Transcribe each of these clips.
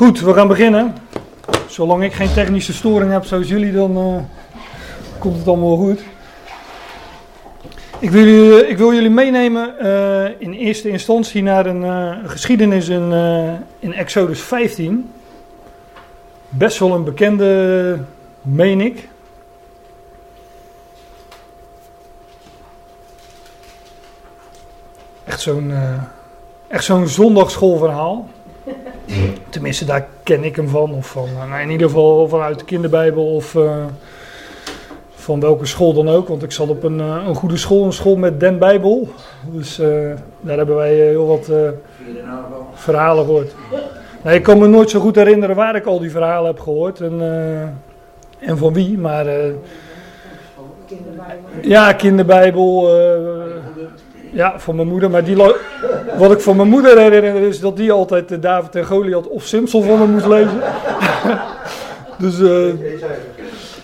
Goed, we gaan beginnen. Zolang ik geen technische storing heb zoals jullie, dan uh, komt het allemaal goed. Ik wil, jullie, ik wil jullie meenemen uh, in eerste instantie naar een geschiedenis in, in Exodus 15. Best wel een bekende, meen ik. Echt zo'n echt zo'n zondagschoolverhaal. Tenminste, daar ken ik hem van. Of van, nou, in ieder geval vanuit de kinderbijbel of uh, van welke school dan ook. Want ik zat op een, uh, een goede school, een school met Den Bijbel. Dus uh, daar hebben wij heel wat verhalen gehoord. Nee, ik kan me nooit zo goed herinneren waar ik al die verhalen heb gehoord en, en van wie. Maar ja, kinderbijbel. Ja, van mijn moeder. Maar die wat ik van mijn moeder herinner is dat die altijd de David en Goliath of Simpson van me moest lezen. dus uh,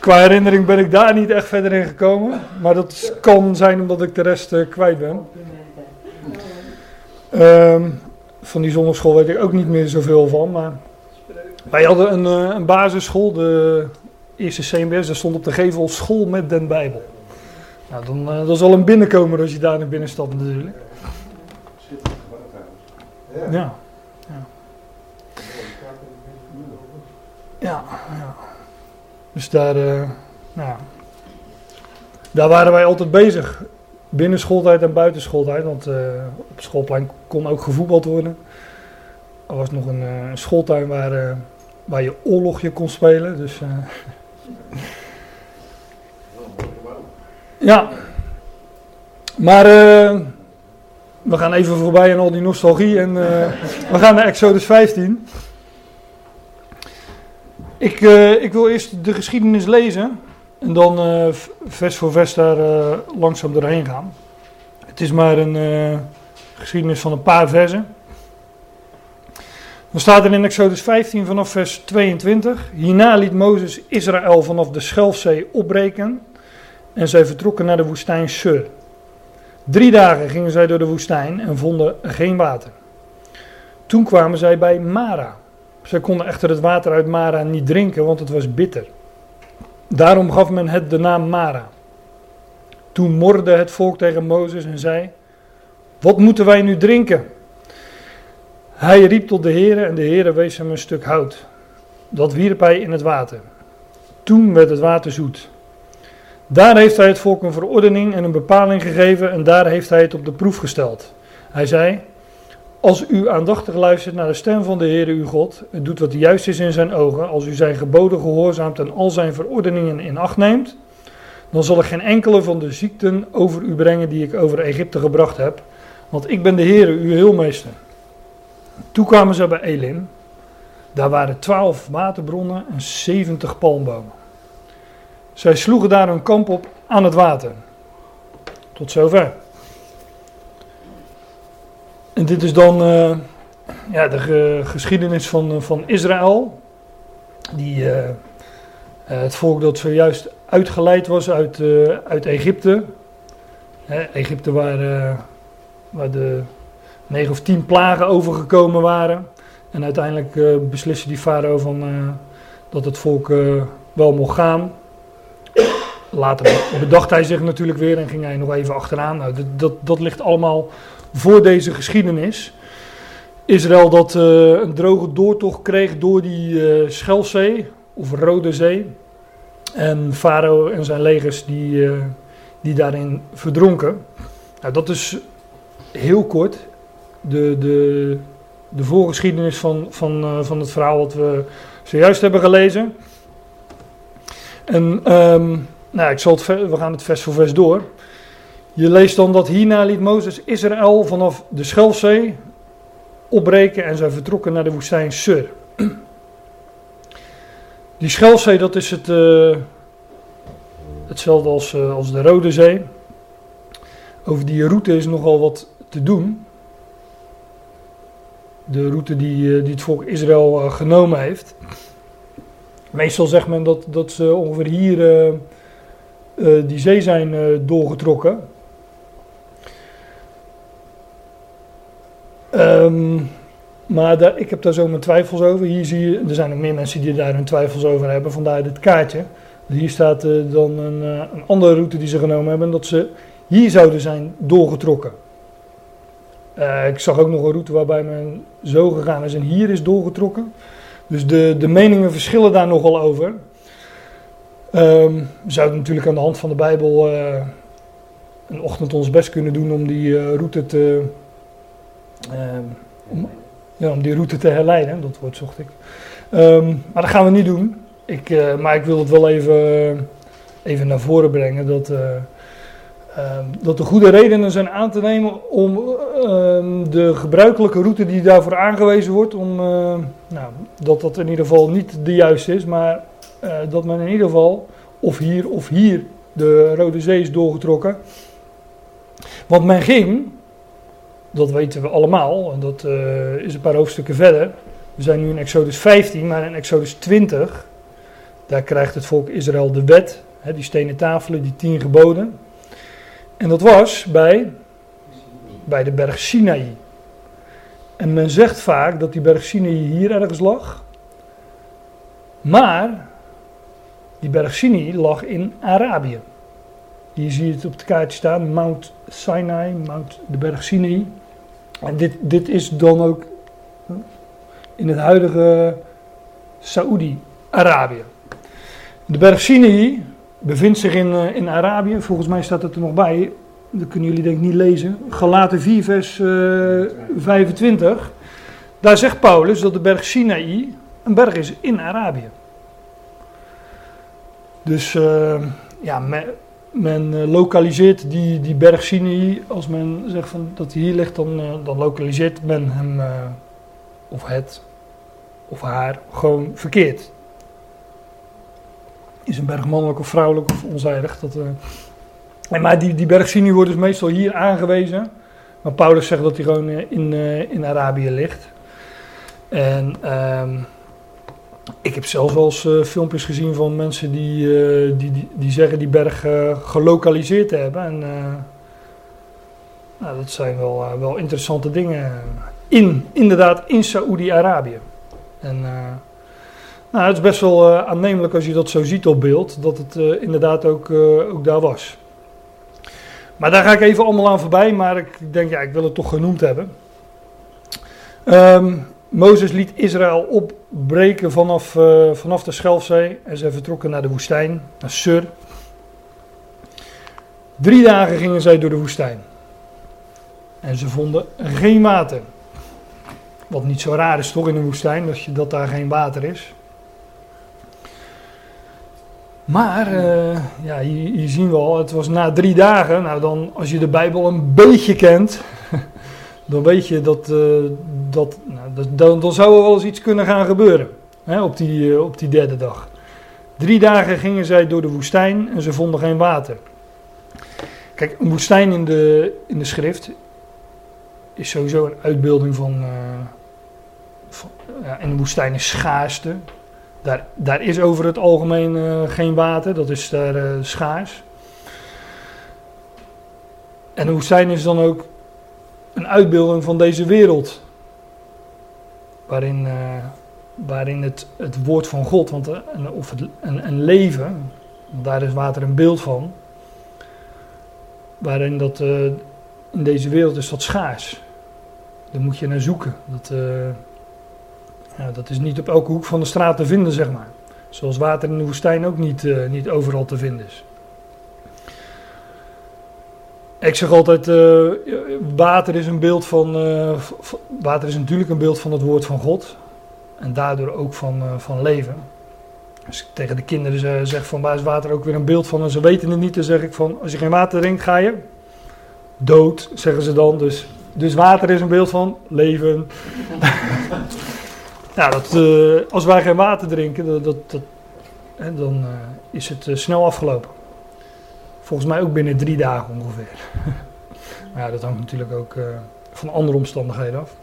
qua herinnering ben ik daar niet echt verder in gekomen. Maar dat kan zijn omdat ik de rest uh, kwijt ben. Um, van die zondagschool weet ik ook niet meer zoveel van. Maar wij hadden een, een basisschool, de eerste CMBS. Daar stond op de gevel school met den Bijbel. Nou, dan, uh, dat is al een binnenkomer als je daar naar binnen stapt natuurlijk. Ja. Ja. Ja, ja. Dus daar, uh, nou, daar waren wij altijd bezig. Binnen schooltijd en buiten schooltijd. Want uh, op schoolplein kon ook gevoetbald worden. Er was nog een schooltuin waar, waar je oorlogje kon spelen. Dus Ja. Maar uh, we gaan even voorbij aan al die nostalgie en uh, we gaan naar Exodus 15. Ik, uh, ik wil eerst de geschiedenis lezen en dan vers voor vers daar langzaam doorheen gaan. Het is maar een geschiedenis van een paar versen. Dan staat er in Exodus 15 vanaf vers 22. Hierna liet Mozes Israël vanaf de Schelfzee opbreken en zij vertrokken naar de woestijn Sur. Drie dagen gingen zij door de woestijn en vonden geen water. Toen kwamen zij bij Mara. Zij konden echter het water uit Mara niet drinken, want het was bitter. Daarom gaf men het de naam Mara. Toen morde het volk tegen Mozes en zei: Wat moeten wij nu drinken? Hij riep tot de Heere en de Heere wees hem een stuk hout. Dat wierp hij in het water. Toen werd het water zoet. Daar heeft hij het volk een verordening en een bepaling gegeven en daar heeft hij het op de proef gesteld. Hij zei: Als u aandachtig luistert naar de stem van de Heere uw God, het doet wat juist is in zijn ogen, als u zijn geboden gehoorzaamt en al zijn verordeningen in acht neemt, dan zal ik geen enkele van de ziekten over u brengen die ik over Egypte gebracht heb, want ik ben de Heere uw heelmeester. Toen kwamen ze bij Elim. Daar waren twaalf waterbronnen en zeventig palmbomen. Zij sloegen daar een kamp op aan het water. Tot zover. En dit is dan uh, ja, de geschiedenis van, eh, van Israël. Die, uh, het volk dat zojuist uitgeleid was uit, uit Egypte. Egypte waar, waar de negen of tien plagen overgekomen waren. En uiteindelijk besliste die farao van, dat het volk wel mocht gaan. Later bedacht hij zich natuurlijk weer en ging hij nog even achteraan. Nou, dat, dat, dat ligt allemaal voor deze geschiedenis. Israël dat uh, een droge doortocht kreeg door die uh, Schelfzee of Rode Zee. En Farao en zijn legers die, uh, die daarin verdronken. Nou, dat is heel kort de, de, de voorgeschiedenis van, van, van het verhaal wat we zojuist hebben gelezen. En um, nou, ik zal het, we gaan het vers voor vers door. Je leest dan dat hierna liet Mozes Israël vanaf de Schelfzee opbreken en zij vertrokken naar de woestijn Sur. Die Schelfzee, dat is het, uh, hetzelfde als, uh, als de Rode Zee. Over die route is nogal wat te doen. De route die, uh, die het volk Israël genomen heeft. Meestal zegt men dat, dat ze ongeveer hier die zee zijn uh, doorgetrokken. Um, maar ik heb daar zo mijn twijfels over. Hier zie je, er zijn nog meer mensen die daar hun twijfels over hebben, vandaar dit kaartje. Hier staat uh, dan een, een, andere route die ze genomen hebben, dat ze hier zouden zijn doorgetrokken. Ik zag ook nog een route waarbij men zo gegaan is en hier is doorgetrokken. Dus de, de meningen verschillen daar nogal over. We zouden natuurlijk aan de hand van de Bijbel een ochtend ons best kunnen doen om die route te. Om, ja, om die route te herleiden, dat woord zocht ik. Um, maar dat gaan we niet doen. Ik, uh, maar ik wil het wel even, even naar voren brengen dat, dat er goede redenen zijn aan te nemen om ehm, de gebruikelijke route die daarvoor aangewezen wordt, om, nou, dat dat in ieder geval niet de juiste is, maar dat men in ieder geval of hier of hier de Rode Zee is doorgetrokken. Want men ging dat weten we allemaal. En dat uh, is een paar hoofdstukken verder. We zijn nu in Exodus 15, maar in Exodus 20, daar krijgt het volk Israël de wet, hè, die stenen tafelen, die tien geboden. En dat was bij, bij de berg Sinaï. En men zegt vaak dat die berg Sinaï hier ergens lag. Maar die berg Sinaï lag in Arabië. Hier zie je het op het kaartje staan, Mount Sinai, Mount de berg Sinaï. En dit, dit is dan ook in het huidige Saoedi-Arabië. De berg Sinai bevindt zich in, uh, in Arabië. Volgens mij staat het er nog bij. Dat kunnen jullie denk ik niet lezen. Galaten 4 vers uh, eh, 25. Daar zegt Paulus dat de berg Sinai een berg is in Arabië. Dus uh, ja, men uh, lokaliseert die, die berg Sinai, als men zegt van dat hij hier ligt, dan, uh, dan lokaliseert men hem uh, of het of haar gewoon verkeerd. Is een berg mannelijk of vrouwelijk of onzijdig? Dat, en maar die, die berg Sinai wordt dus meestal hier aangewezen. Maar Paulus zegt dat hij gewoon in, in Arabië ligt. En ehm, ik heb zelfs wel eens uh, filmpjes gezien van mensen die, uh, die, die, die, zeggen die berg uh, gelokaliseerd te hebben. En nou, dat zijn wel, wel interessante dingen. In, inderdaad, in Saoedi-Arabië. En nou, het is best wel aannemelijk als je dat zo ziet op beeld, dat het inderdaad ook, ook daar was. Maar daar ga ik even allemaal aan voorbij, maar ik denk, ja, ik wil het toch genoemd hebben. Um, Mozes liet Israël opbreken vanaf, uh, vanaf de Schelfzee en zij vertrokken naar de woestijn, naar Sur. Drie dagen gingen zij door de woestijn. En ze vonden geen water. Wat niet zo raar is toch in een woestijn, dat, je, dat daar geen water is. Maar, uh, ja, hier, hier, zien we al, het was na drie dagen. Nou dan, als je de Bijbel een beetje kent, dan weet je dat, uh, dat, nou, dan, dan zou er wel eens iets kunnen gaan gebeuren hè, op, die, uh, op die derde dag. Drie dagen gingen zij door de woestijn en ze vonden geen water. Kijk, een woestijn in de, in de schrift is sowieso een uitbeelding van. Uh, ja, en een woestijn is schaarste. Daar, daar is over het algemeen geen water, dat is daar schaars. En een woestijn is dan ook een uitbeelding van deze wereld. Waarin, uh, waarin het, het woord van God, want, uh, of een, een leven, daar is water een beeld van. Waarin dat, uh, in deze wereld is dat schaars. Daar moet je naar zoeken. Dat, dat is niet op elke hoek van de straat te vinden, zeg maar. Zoals water in de woestijn ook niet, niet overal te vinden is. Ik zeg altijd, uh, water is een beeld van, uh, water is natuurlijk een beeld van het woord van God. En daardoor ook van, uh, van leven. Als ik tegen de kinderen zeg van waar is water ook weer een beeld van en ze weten het niet, dan zeg ik van als je geen water drinkt ga je dood, zeggen ze dan. Dus, dus water is een beeld van leven. ja, dat, als wij geen water drinken, dat, dat, dat dan is het snel afgelopen. Volgens mij ook binnen drie dagen ongeveer. maar ja, dat hangt natuurlijk ook uh, van andere omstandigheden af.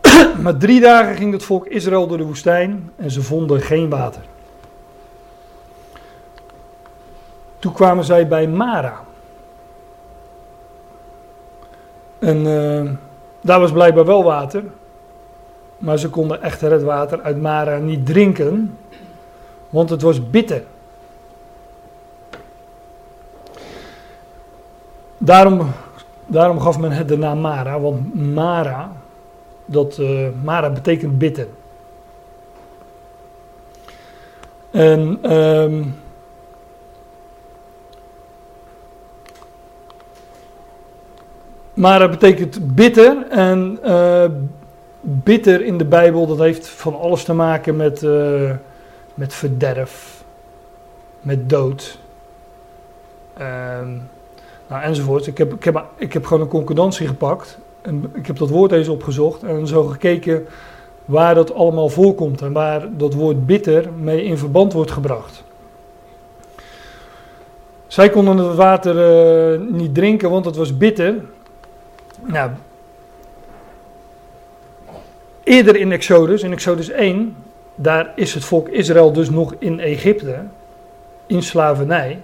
maar drie dagen ging het volk Israël door de woestijn en ze vonden geen water. Toen kwamen zij bij Mara. Een, uh, daar was blijkbaar wel water. Maar ze konden echter het water uit Mara niet drinken, want het was bitter. Daarom, daarom gaf men het de naam Mara, want Mara, dat, uh, Mara betekent bitter. En Mara betekent bitter en bitter in de Bijbel, dat heeft van alles te maken met, uh, met verderf, met dood. Um, nou, enzovoort. Ik heb, ik, heb, ik heb gewoon een concordantie gepakt. En ik heb dat woord eens opgezocht en zo gekeken waar dat allemaal voorkomt en waar dat woord bitter mee in verband wordt gebracht. Zij konden het water uh, niet drinken, want het was bitter. Nou, eerder in Exodus, in Exodus 1, daar is het volk Israël dus nog in Egypte, in slavernij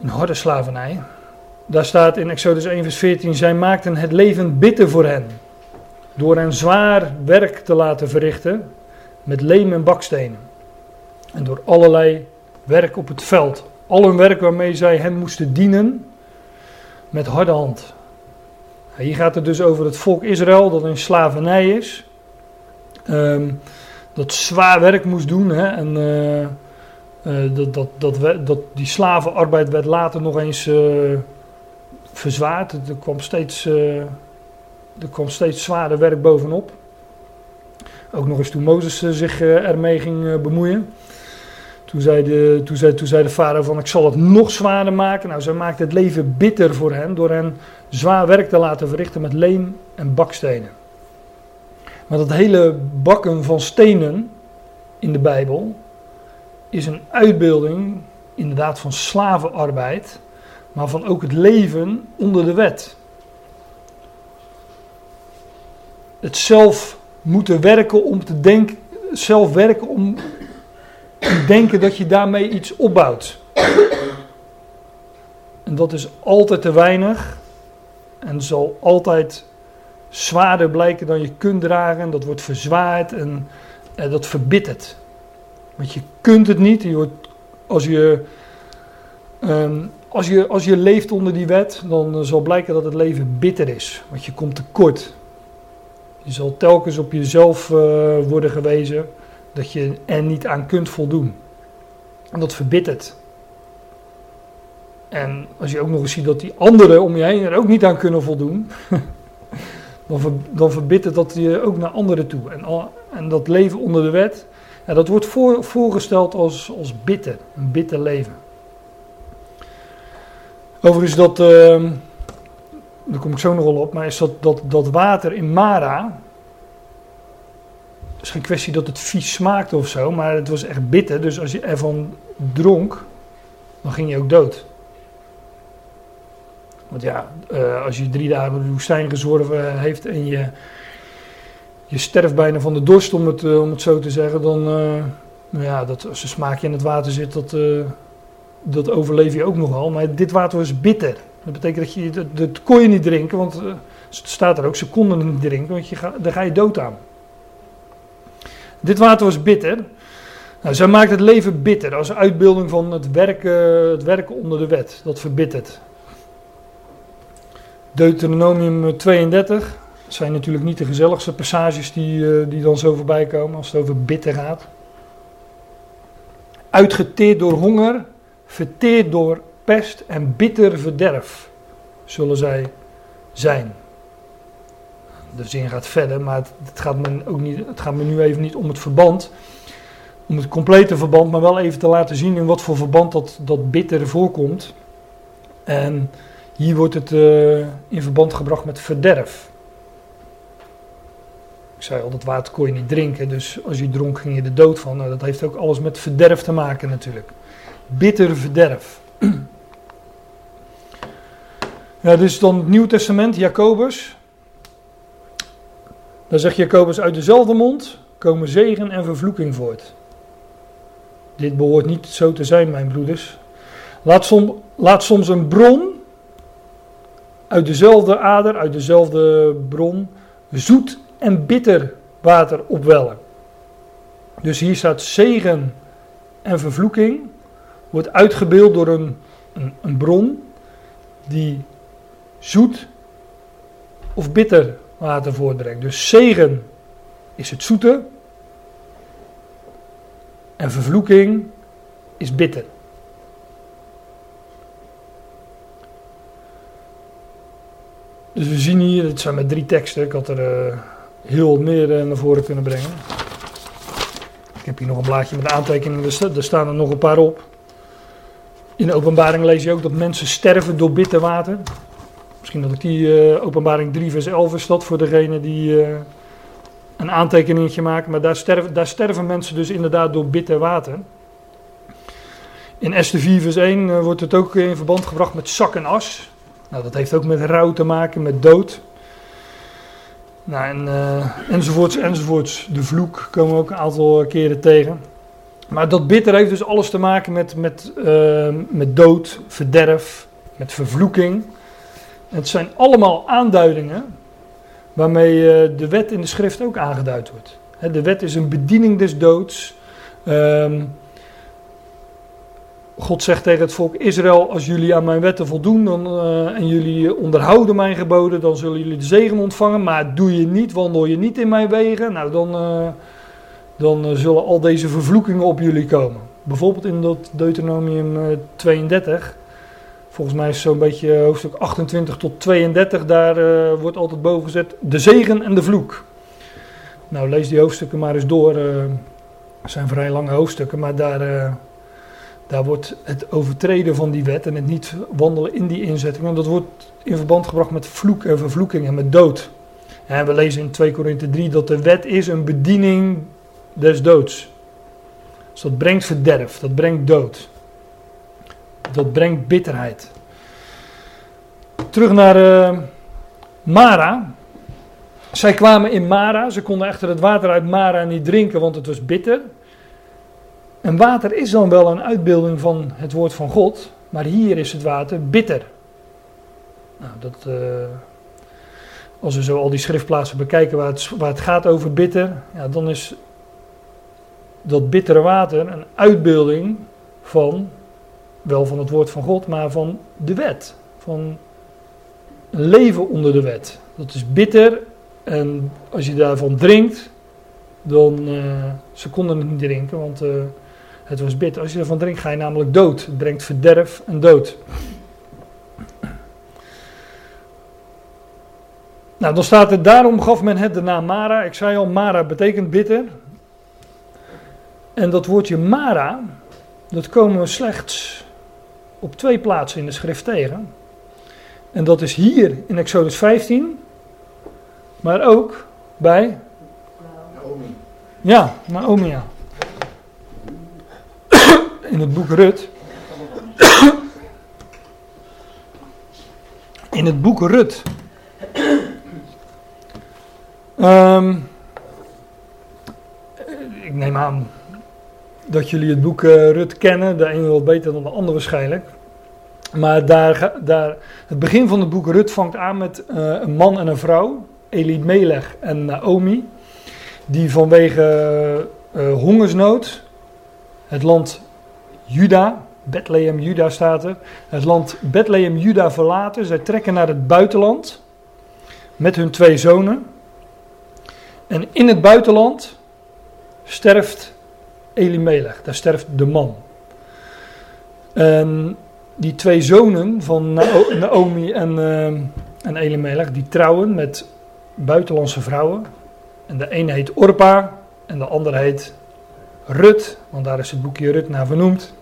een harde slavernij. Daar staat in Exodus 1, vers 14: Zij maakten het leven bitter voor hen. Door hen zwaar werk te laten verrichten met leem en bakstenen. En door allerlei werk op het veld. Al hun werk waarmee zij hen moesten dienen met harde hand. Hier gaat het dus over het volk Israël dat in slavernij is. Um, dat zwaar werk moest doen. Hè, en uh, uh, dat, dat, dat, dat, die slavenarbeid werd later nog eens uh, verzwaard. Er kwam, steeds, uh, er kwam steeds zwaarder werk bovenop. Ook nog eens toen Mozes zich ermee ging bemoeien. Toen zei, de, toen, zei, toen zei de vader van ik zal het nog zwaarder maken. Nou, zij maakte het leven bitter voor hen door hen zwaar werk te laten verrichten met leem en bakstenen. Maar dat hele bakken van stenen in de Bijbel, is een uitbeelding inderdaad van slavenarbeid, maar van ook het leven onder de wet. Het zelf moeten werken om te denken, zelf werken om te denken dat je daarmee iets opbouwt. En dat is altijd te weinig en zal altijd zwaarder blijken dan je kunt dragen. Dat wordt verzwaard en, en dat verbittert. Want je kunt het niet. Je als, je, um, als, je, als je leeft onder die wet, dan zal blijken dat het leven bitter is. Want je komt tekort. Je zal telkens op jezelf uh, worden gewezen dat je er niet aan kunt voldoen. En dat verbittert. En als je ook nog eens ziet dat die anderen om je heen er ook niet aan kunnen voldoen, dan, dan verbittert dat je ook naar anderen toe. En, en dat leven onder de wet, ja, dat wordt voor, voorgesteld als, als bitter, een bitter leven. Overigens, dat, uh, daar kom ik zo nog wel op, maar is dat, dat, dat water in Mara. Het is geen kwestie dat het vies smaakte of zo, maar het was echt bitter. Dus als je ervan dronk, dan ging je ook dood. Want ja, uh, als je drie dagen de woestijn gezworven heeft en je je sterft bijna van de dorst, om het, uh, om het zo te zeggen, dan, uh, nou ja, dat, als een smaakje in het water zit, dat, uh, dat overleef je ook nogal. Maar dit water was bitter. Dat betekent dat je, dat, dat kon je niet drinken, want het staat er ook, ze konden het niet drinken, want je ga, daar ga je dood aan. Dit water was bitter. Nou, zij maakt het leven bitter als uitbeelding van het werken, het werken onder de wet. Dat verbittert. Deuteronomium 32, zijn natuurlijk niet de gezelligste passages die, uh, die dan zo voorbij komen als het over bitter gaat. Uitgeteerd door honger, verteerd door pest en bitter verderf zullen zij zijn. De zin gaat verder, maar het, het, gaat me ook niet, het gaat me nu even niet om het verband, om het complete verband, maar wel even te laten zien in wat voor verband dat, dat bitter voorkomt. En hier wordt het uh, in verband gebracht met verderf. Ik zei al, dat water kon je niet drinken, dus als je dronk ging je de dood van. Nou, dat heeft ook alles met verderf te maken natuurlijk. Bitter verderf. Ja, dus dan het Nieuw Testament, Jacobus. Dan zegt Jacobus, uit dezelfde mond komen zegen en vervloeking voort. Dit behoort niet zo te zijn, mijn broeders. Laat, som, laat soms een bron uit dezelfde ader, uit dezelfde bron, zoet en bitter water opwellen. Dus hier staat zegen en vervloeking, wordt uitgebeeld door een, een, een bron die zoet of bitter water voortbrengt. Dus zegen is het zoete en vervloeking is bitter. Dus we zien hier, het zijn maar drie teksten, ik had er uh, heel meer uh, naar voren kunnen brengen. Ik heb hier nog een blaadje met aantekeningen, er staan er nog een paar op. In de openbaring lees je ook dat mensen sterven door bitter water. Misschien dat ik die uh, openbaring 3 vers 11 is dat voor degene die een aantekeningetje maken. Maar daar sterven, daar sterven mensen dus inderdaad door bitter water. In Esther 4 vers 1 wordt het ook in verband gebracht met zak en as. Nou, dat heeft ook met rouw te maken, met dood. Nou, en, uh, enzovoorts, enzovoorts. De vloek komen we ook een aantal keren tegen. Maar dat bitter heeft dus alles te maken met, met, uh, met dood, verderf, met vervloeking. Het zijn allemaal aanduidingen waarmee de wet in de schrift ook aangeduid wordt. de wet is een bediening des doods. Um, God zegt tegen het volk Israël: Als jullie aan mijn wetten voldoen dan, uh, en jullie onderhouden mijn geboden, dan zullen jullie de zegen ontvangen. Maar doe je niet, wandel je niet in mijn wegen, nou dan, uh, dan zullen al deze vervloekingen op jullie komen. Bijvoorbeeld in dat Deuteronomium 32, volgens mij is zo'n beetje hoofdstuk 28 tot 32, daar wordt altijd boven gezet de zegen en de vloek. Nou, lees die hoofdstukken maar eens door. Het zijn vrij lange hoofdstukken, maar daar daar wordt het overtreden van die wet en het niet wandelen in die inzettingen, dat wordt in verband gebracht met vloek en vervloeking en met dood. En we lezen in 2 Korinthe 3 dat de wet is een bediening des doods. Dus dat brengt verderf, dat brengt dood. Dat brengt bitterheid. Terug naar uh, Mara. Zij kwamen in Mara, ze konden echter het water uit Mara niet drinken, want het was bitter. En water is dan wel een uitbeelding van het woord van God, maar hier is het water bitter. Nou, dat, uh, als we zo al die schriftplaatsen bekijken waar het, waar het gaat over bitter, ja, dan is dat bittere water een uitbeelding van, wel van het woord van God, maar van de wet. Van leven onder de wet. Dat is bitter en als je daarvan drinkt, dan, uh, ze konden het niet drinken, want... Uh, het was bitter. Als je ervan drinkt, ga je namelijk dood. Het brengt verderf en dood. Nou, dan staat er, daarom gaf men het de naam Mara. Ik zei al, Mara betekent bitter. En dat woordje Mara, dat komen we slechts op twee plaatsen in de schrift tegen. En dat is hier in Exodus 15, maar ook bij... Naomi. Ja, Naomi, ja in het boek Rut. in het boek Rut. Um, ik neem aan dat jullie het boek uh, Rut kennen. De ene wel beter dan de andere waarschijnlijk. Maar daar, daar, het begin van het boek Rut vangt aan met uh, een man en een vrouw. Elie Melech en Naomi. Die vanwege uh, hongersnood het land Juda, Bethlehem, Juda staat er. Het land Bethlehem, Juda verlaten. Zij trekken naar het buitenland met hun twee zonen. En in het buitenland sterft Elimelech, daar sterft de man. Die twee zonen van Naomi en, uh, en Elimelech, die trouwen met buitenlandse vrouwen. En de ene heet Orpa en de andere heet Rut, want daar is het boekje Rut naar vernoemd.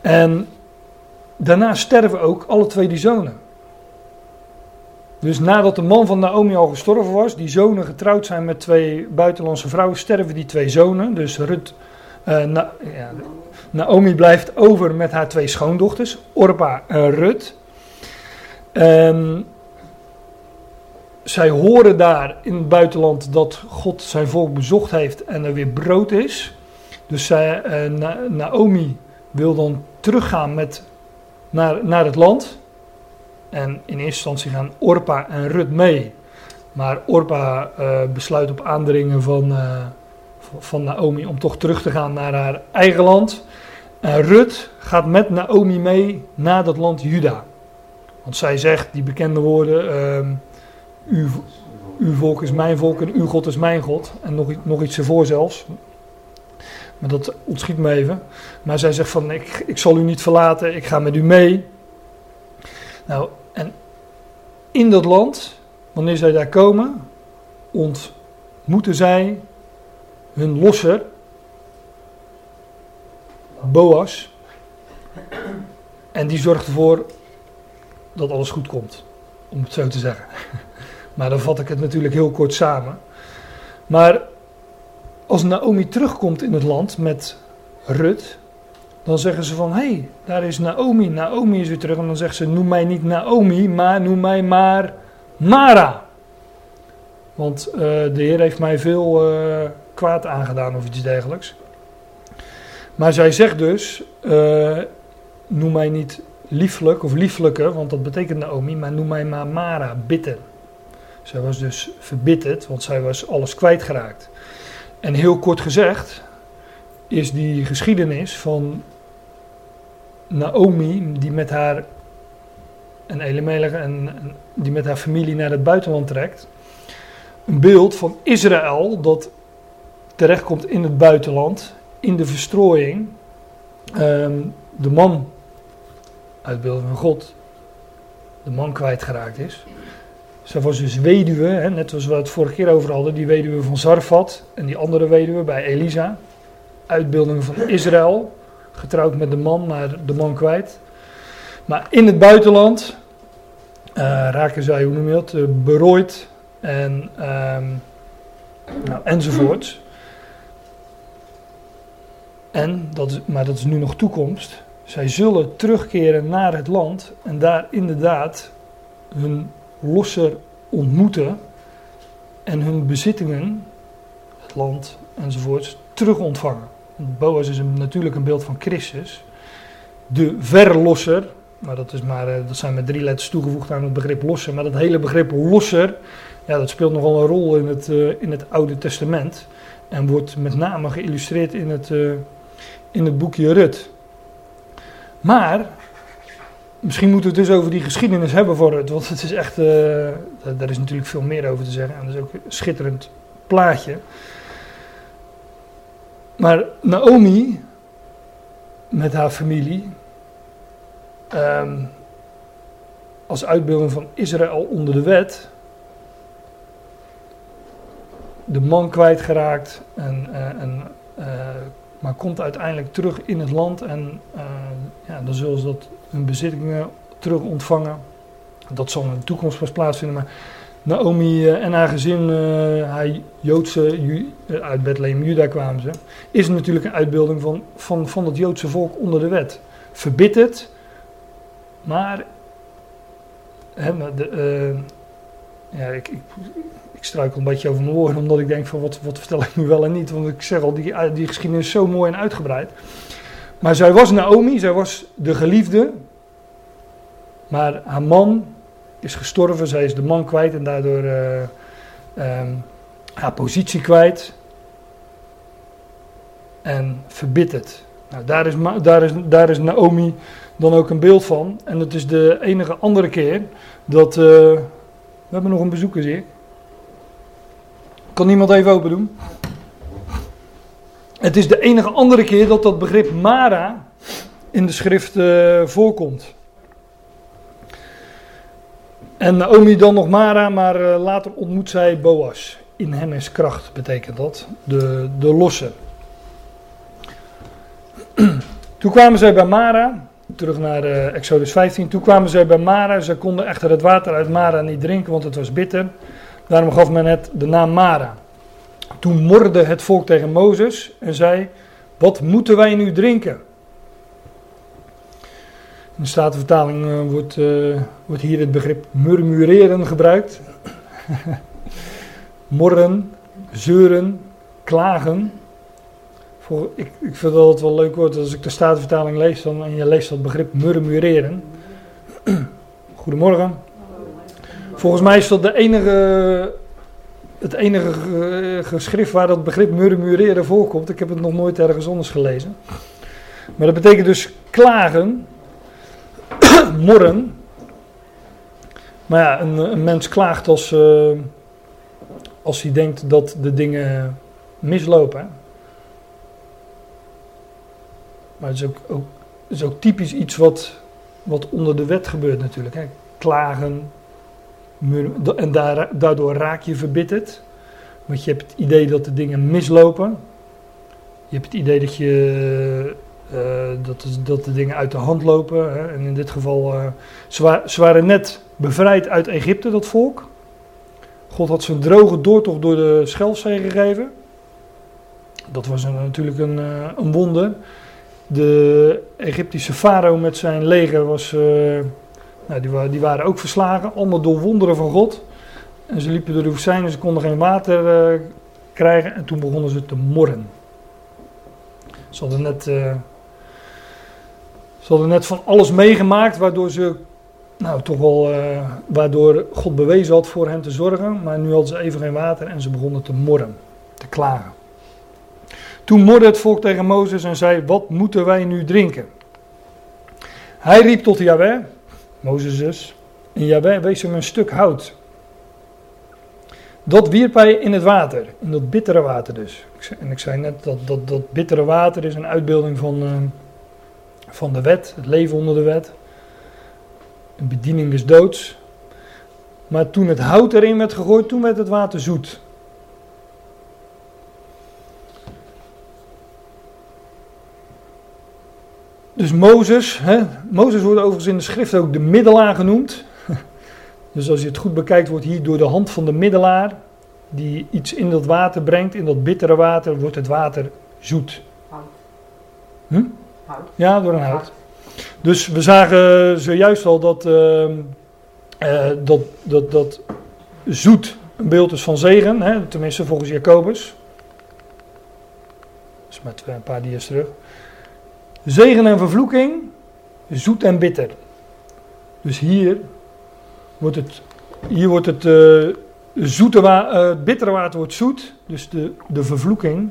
En daarna sterven ook alle twee die zonen. Dus nadat de man van Naomi al gestorven was, die zonen getrouwd zijn met twee buitenlandse vrouwen, sterven die twee zonen. Dus Rut, uh, Na, Naomi blijft over met haar twee schoondochters, Orpa en Rut. En zij horen daar in het buitenland dat God zijn volk bezocht heeft en er weer brood is. Dus zij, uh, Naomi wil dan teruggaan met, naar, naar het land. En in eerste instantie gaan Orpa en Rut mee. Maar Orpa uh, besluit op aandringen van, uh, van Naomi om toch terug te gaan naar haar eigen land. En Rut gaat met Naomi mee naar dat land Juda. Want zij zegt die bekende woorden: uh, uw, uw volk is mijn volk en uw God is mijn God. En nog, nog iets ervoor zelfs. Maar dat ontschiet me even. Maar zij zegt van, ik, ik zal u niet verlaten, ik ga met u mee. Nou, en in dat land, wanneer zij daar komen, ontmoeten zij hun losser, Boas. En die zorgt ervoor dat alles goed komt, om het zo te zeggen. Maar dan vat ik het natuurlijk heel kort samen. Maar als Naomi terugkomt in het land met Rut, dan zeggen ze van, hé, hey, daar is Naomi, Naomi is weer terug. En dan zegt ze, noem mij niet Naomi, maar noem mij maar Mara. Want uh, de Heer heeft mij veel uh, kwaad aangedaan of iets dergelijks. Maar zij zegt dus, uh, noem mij niet lieflijk of lieflijke, want dat betekent Naomi, maar noem mij maar Mara, bitter. Zij was dus verbitterd, want zij was alles kwijtgeraakt. En heel kort gezegd is die geschiedenis van Naomi, die met haar en Elimelech en, die met haar familie naar het buitenland trekt, een beeld van Israël dat terechtkomt in het buitenland, in de verstrooiing. Um, de man, uitbeelding van God, de man kwijtgeraakt is. Zij was dus weduwe, hè, net zoals we het vorige keer over hadden, die weduwe van Zarfat en die andere weduwe bij Elisa. Uitbeelding van Israël, getrouwd met de man, maar de man kwijt. Maar in het buitenland uh, raken zij, hoe noem je dat, uh, berooid en, um, nou, enzovoort. En, dat is, maar dat is nu nog toekomst. Zij zullen terugkeren naar het land en daar inderdaad hun losser ontmoeten en hun bezittingen, het land enzovoort, terug ontvangen. Boas is natuurlijk een beeld van Christus, de verlosser, maar dat, is maar, eh, dat zijn met drie letters toegevoegd aan het begrip losser, maar dat hele begrip losser, ja, dat speelt nogal een rol in het, uh, in het Oude Testament en wordt met name geïllustreerd in het, uh, in het boekje Rut. Maar Misschien moeten we het dus over die geschiedenis hebben voor het, want het is echt, uh, daar is natuurlijk veel meer over te zeggen en dat is ook een schitterend plaatje. Maar Naomi, met haar familie, um, als uitbeelding van Israël onder de wet, de man kwijtgeraakt, en, uh, en, uh, maar komt uiteindelijk terug in het land en ja, dan zullen ze dat hun bezittingen terug ontvangen. Dat zal in de toekomst pas plaatsvinden. Maar Naomi eh, en haar gezin, uh, haar Joodse, eh, uit Bethlehem, Juda kwamen ze, is natuurlijk een uitbeelding van, van, van het Joodse volk onder de wet. Verbitterd, maar hè, ja, ik, ik, ik struikel een beetje over mijn woorden, omdat ik denk van wat, wat vertel ik nu wel en niet. Want ik zeg al, die, die geschiedenis is zo mooi en uitgebreid. Maar zij was Naomi, zij was de geliefde. Maar haar man is gestorven, zij is de man kwijt en daardoor uh, um, haar positie kwijt. En verbitterd. Nou, daar, is, daar, is, daar is Naomi dan ook een beeld van. En het is de enige andere keer dat. Uh, we hebben nog een bezoeker, ik. Kan iemand even open doen? Het is de enige andere keer dat dat begrip Mara in de schrift uh, voorkomt. En Naomi dan nog Mara, maar uh, later ontmoet zij Boas. In hem is kracht, betekent dat. De, de losse. Toen kwamen zij bij Mara, terug naar uh, Exodus 15. Toen kwamen zij bij Mara. Ze konden echter het water uit Mara niet drinken, want het was bitter. Daarom gaf men het de naam Mara. Toen morde het volk tegen Mozes en zei: Wat moeten wij nu drinken? In de Statenvertaling uh, wordt, uh, wordt hier het begrip murmureren gebruikt. Morren, zeuren, klagen. Voor, ik, ik vind dat het wel leuk woord als ik de Statenvertaling lees dan, en je leest dat begrip murmureren. Goedemorgen. Volgens mij is dat de enige, het enige eh, geschrift waar dat begrip murmureren voorkomt. Ik heb het nog nooit ergens anders gelezen. Maar dat betekent dus klagen, morren. Maar ja, een, een mens klaagt als, uh, als hij denkt dat de dingen mislopen. Maar het is ook, is ook typisch iets wat, wat onder de wet gebeurt natuurlijk. Klagen, en daardoor raak je verbitterd. Want je hebt het idee dat de dingen mislopen. Je hebt het idee dat, je, uh, dat, de, dat de dingen uit de hand lopen. Hè. En in dit geval, uh, ze, waren net bevrijd uit Egypte, dat volk. God had ze een droge doortocht door de Schelfzee gegeven. Dat was een, natuurlijk een, uh, een wonder. De Egyptische farao met zijn leger was, nou, die, die, waren ook verslagen, allemaal door wonderen van God. En ze liepen door de woestijn en ze konden geen water uh, krijgen en toen begonnen ze te morren. Ze hadden net, uh, ze hadden net van alles meegemaakt waardoor ze, nou toch wel, waardoor God bewezen had voor hen te zorgen. Maar nu hadden ze even geen water en ze begonnen te morren, te klagen. Toen morde het volk tegen Mozes en zei: Wat moeten wij nu drinken? Hij riep tot Yahweh, Mozes dus, en Yahweh wees hem een stuk hout. Dat wierp hij in het water, in dat bittere water dus. En ik zei net dat dat, dat bittere water is een uitbeelding van, uh, van de wet, het leven onder de wet. Een bediening is doods. Maar toen het hout erin werd gegooid, toen werd het water zoet. Dus Mozes, hè, Mozes wordt overigens in de schrift ook de middelaar genoemd. Dus als je het goed bekijkt, wordt hier door de hand van de middelaar, die iets in dat water brengt, in dat bittere water, wordt het water zoet. Hout. Hm? Hout. Ja, door een hout. Dus we zagen zojuist al dat, uh, uh, dat, dat, dat zoet een beeld is van zegen, hè, tenminste volgens Jacobus. Dat is maar twee, een paar dia's terug. Zegen en vervloeking, zoet en bitter. Dus hier wordt het, hier wordt het uh, zoete wa uh, bittere water wordt zoet. Dus de, de vervloeking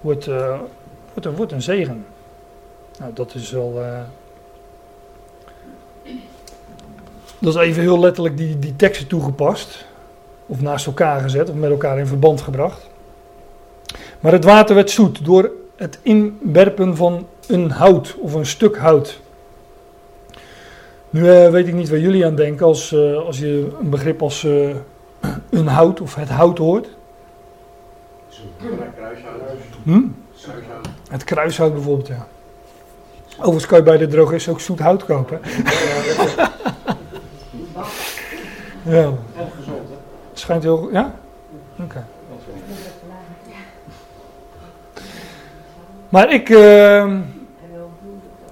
wordt, uh, wordt, een, wordt een zegen. Nou, dat is wel. dat is even heel letterlijk die, die teksten toegepast. Of naast elkaar gezet, of met elkaar in verband gebracht. Maar het water werd zoet door het inwerpen van een hout of een stuk hout. Nu uh, weet ik niet waar jullie aan denken als, uh, als je een begrip als uh, een hout of het hout hoort. Hm? Het kruishout bijvoorbeeld, ja. Overigens kan je bij de drogist ook zoet hout kopen. ja. Het schijnt heel... Ja? Oké. Okay. Maar ik, uh,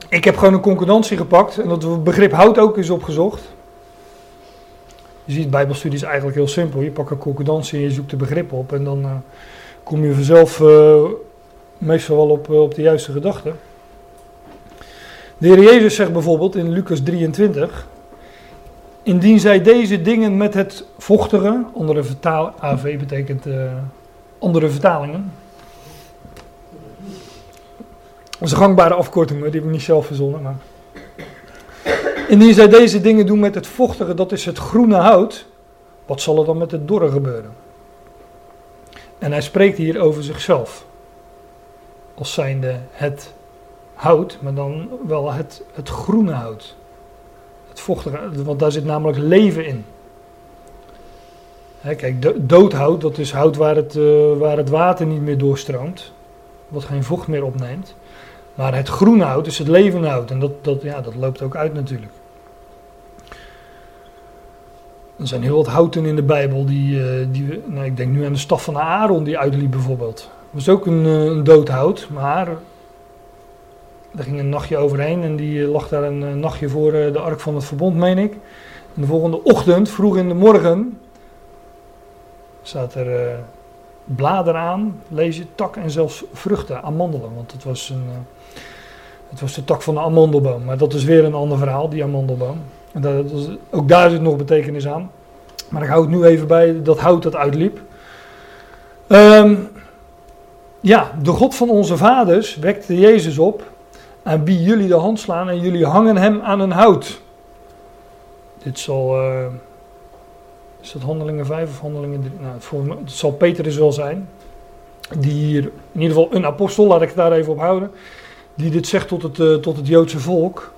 ik heb gewoon een concordantie gepakt en dat begrip hout ook is opgezocht. Je ziet, bijbelstudie is eigenlijk heel simpel. Je pakt een concordantie en je zoekt de begrip op en dan uh, kom je vanzelf uh, meestal wel op, uh, op de juiste gedachte. De Heer Jezus zegt bijvoorbeeld in Lucas 23, indien zij deze dingen met het vochtige, andere vertaal, AV betekent andere vertalingen, dat is een gangbare afkorting, die heb ik niet zelf verzonnen. Maar. Indien zij deze dingen doen met het vochtige, dat is het groene hout, wat zal er dan met het dorre gebeuren? En hij spreekt hier over zichzelf. Als zijnde het hout, maar dan wel het, het groene hout. Het vochtige, want daar zit namelijk leven in. He, kijk, doodhout, dat is hout waar het, uh, waar het water niet meer doorstroomt. Wat geen vocht meer opneemt. Maar het groene hout is het levende hout. En dat, dat, ja, dat loopt ook uit natuurlijk. Er zijn heel wat houten in de Bijbel die, uh, die nou, ik denk nu aan de staf van Aaron die uitliep bijvoorbeeld. Dat was ook een, uh, een dood hout, maar er ging een nachtje overheen en die uh, lag daar een nachtje voor de ark van het verbond, meen ik. En de volgende ochtend, vroeg in de morgen, staat er bladeren aan, lees je, tak en zelfs vruchten, amandelen. Want het was, een, het was de tak van de amandelboom. Maar dat is weer een ander verhaal, die amandelboom. Dat, dat, ook daar zit nog betekenis aan. Maar ik hou het nu even bij dat hout dat uitliep. Um, ja, de God van onze vaders wekte Jezus op aan wie jullie de hand slaan en jullie hangen hem aan een hout. Dit zal, uh, is dat handelingen 5 of handelingen 3? Nou, het, voor, het zal Petrus wel zijn. Die hier, in ieder geval een apostel, laat ik het daar even op houden. Die dit zegt tot het, uh, tot het Joodse volk.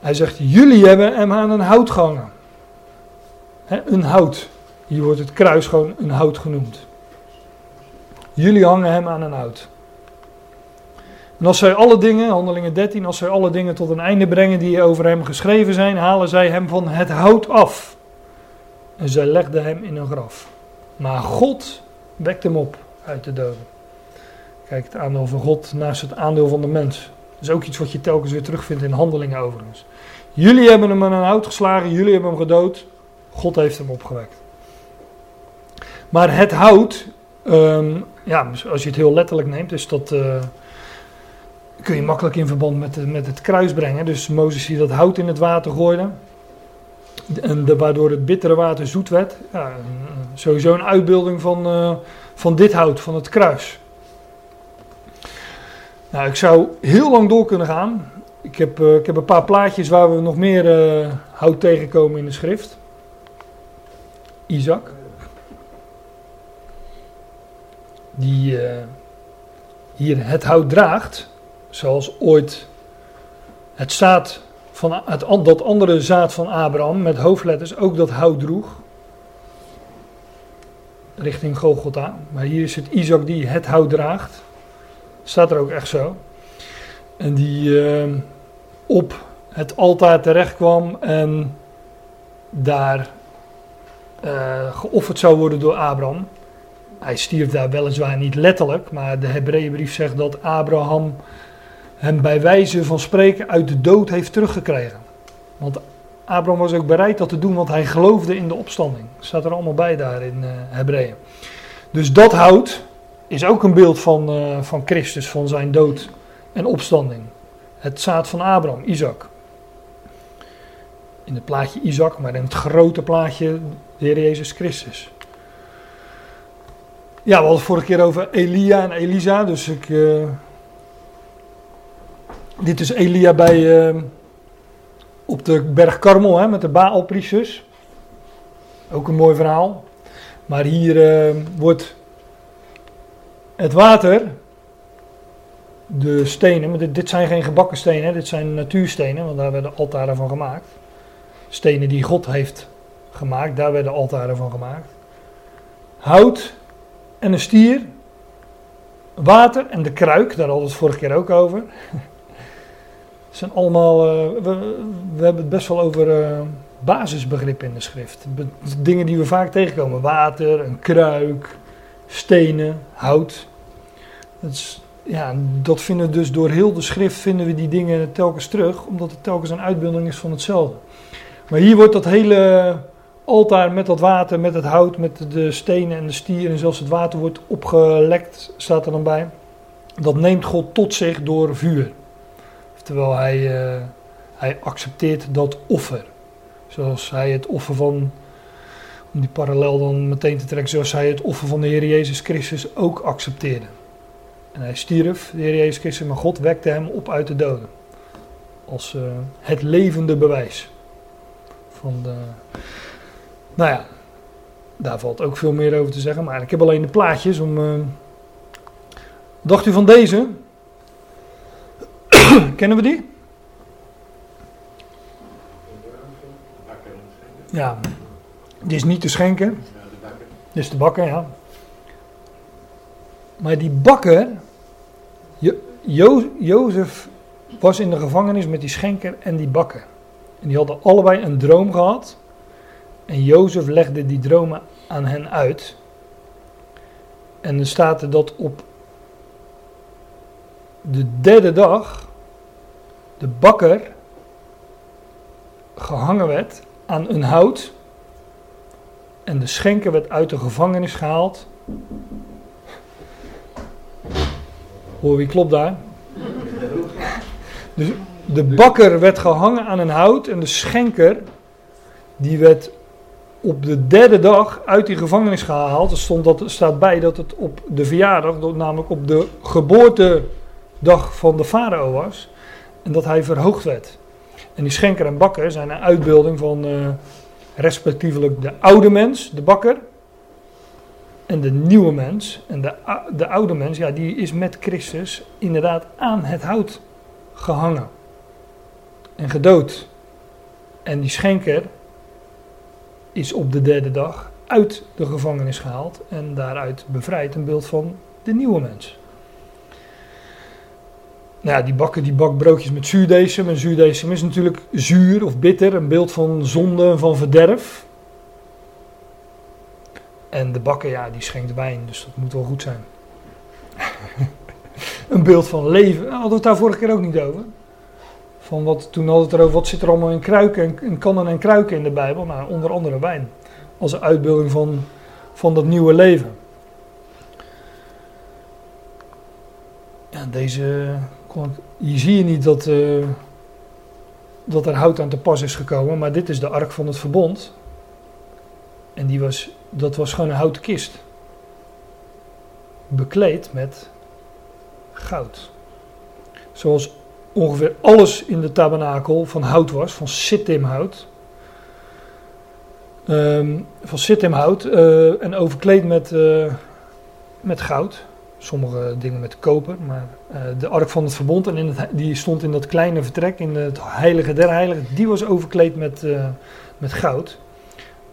Hij zegt, jullie hebben hem aan een hout gehangen. Een hout. Hier wordt het kruis gewoon een hout genoemd. Jullie hangen hem aan een hout. En als zij alle dingen, handelingen 13, als zij alle dingen tot een einde brengen die over hem geschreven zijn, halen zij hem van het hout af. En zij legden hem in een graf. Maar God wekt hem op uit de doden. Kijk, het aandeel van God naast het aandeel van de mens. Dat is ook iets wat je telkens weer terugvindt in handelingen overigens. Jullie hebben hem aan een hout geslagen, jullie hebben hem gedood. God heeft hem opgewekt. Maar het hout, um, ja, als je het heel letterlijk neemt, is dat. Uh, kun je makkelijk in verband met, met het kruis brengen. Dus Mozes die dat hout in het water gooide. En waardoor het bittere water zoet werd. Ja, sowieso een uitbeelding van, uh, van dit hout, van het kruis. Nou, ik zou heel lang door kunnen gaan. Ik heb, uh, ik heb een paar plaatjes waar we nog meer uh, hout tegenkomen in de schrift. Isaac. Die hier het hout draagt. Zoals ooit het zaad van het, dat andere zaad van Abraham met hoofdletters ook dat hout droeg. Richting Golgotha. Maar hier is het Isaac die het hout draagt. Staat er ook echt zo. En die uh, op het altaar terecht kwam en daar uh, geofferd zou worden door Abraham. Hij stierf daar weliswaar niet letterlijk, maar de Hebreeënbrief zegt dat Abraham hem bij wijze van spreken uit de dood heeft teruggekregen. Want Abraham was ook bereid dat te doen, want hij geloofde in de opstanding. Dat staat er allemaal bij daar in uh, Hebreeën. Dus dat hout is ook een beeld van, uh, van Christus, van zijn dood en opstanding. Het zaad van Abraham, Isaac. In het plaatje Isaac, maar in het grote plaatje de Heer Jezus Christus. Ja, we hadden het vorige keer over Elia en Elisa, dus ik... Uh, dit is Elia bij, uh, op de berg Karmel hè, met de Baalpriesters. Ook een mooi verhaal. Maar hier uh, wordt het water, de stenen, dit, dit, zijn geen gebakken stenen, dit zijn natuurstenen, want daar werden altaren van gemaakt. Stenen die God heeft gemaakt, daar werden altaren van gemaakt. Hout en een stier, water en de kruik, daar hadden we het vorige keer ook over. Zijn allemaal, uh, we, we, hebben het best wel over uh, basisbegrippen in de schrift. Dingen die we vaak tegenkomen. Water, een kruik, stenen, hout. Dat, is, ja, dat vinden we dus door heel de schrift vinden we die dingen telkens terug. Omdat het telkens een uitbeelding is van hetzelfde. Maar hier wordt dat hele altaar met dat water, met het hout, met de stenen en de stier en zelfs het water wordt opgelekt, staat er dan bij. Dat neemt God tot zich door vuur. Terwijl hij, uh, hij accepteert dat offer. Zoals hij het offer van, om die parallel dan meteen te trekken, zoals hij het offer van de Heer Jezus Christus ook accepteerde. En hij stierf, de Heer Jezus Christus, maar God wekte hem op uit de doden. Als uh, het levende bewijs. Van de, nou ja, daar valt ook veel meer over te zeggen. Maar ik heb alleen de plaatjes om. Uh, dacht u van deze? Kennen we die? Ja, die is niet te schenken. Dit is de bakker, ja. Maar die bakker, jo Jozef was in de gevangenis met die schenker en die bakker. En die hadden allebei een droom gehad. En Jozef legde die dromen aan hen uit. En er staat er dat op de derde dag de bakker gehangen werd aan een hout en de schenker werd uit de gevangenis gehaald. Hoor wie klopt daar? Dus de bakker werd gehangen aan een hout en de schenker, die werd op de derde dag uit die gevangenis gehaald. Er stond dat, staat bij dat het op de verjaardag, namelijk op de geboortedag van de farao was. En dat hij verhoogd werd. En die schenker en bakker zijn een uitbeelding van uh, respectievelijk de oude mens, de bakker, en de nieuwe mens. En de, de oude mens, ja, die is met Christus inderdaad aan het hout gehangen en gedood. En die schenker is op de derde dag uit de gevangenis gehaald en daaruit bevrijd. Een beeld van de nieuwe mens. Nou ja, die bakken die bak broodjes met zuurdesem. En zuurdesem is natuurlijk zuur of bitter, een beeld van zonde en van verderf. En de bakker, ja, die schenkt wijn, dus dat moet wel goed zijn. een beeld van leven. Hadden we het daar vorige keer ook niet over? Van wat, toen hadden we het erover, wat zit er allemaal in kruiken, in kannen en kruiken in de Bijbel? Nou, onder andere wijn. Als een uitbeelding van, van dat nieuwe leven. Ja, deze, hier zie je niet dat, uh, dat er hout aan te pas is gekomen, maar dit is de ark van het verbond. En die was, dat was gewoon een houten kist. Bekleed met goud. Zoals ongeveer alles in de tabernakel van hout was, van sittimhout. Um, van sittimhout uh, en overkleed met, uh, met goud. Sommige dingen met koper, maar uh, de ark van het verbond, en in het, die stond in dat kleine vertrek, in het heilige der heiligen, die was overkleed met, met goud.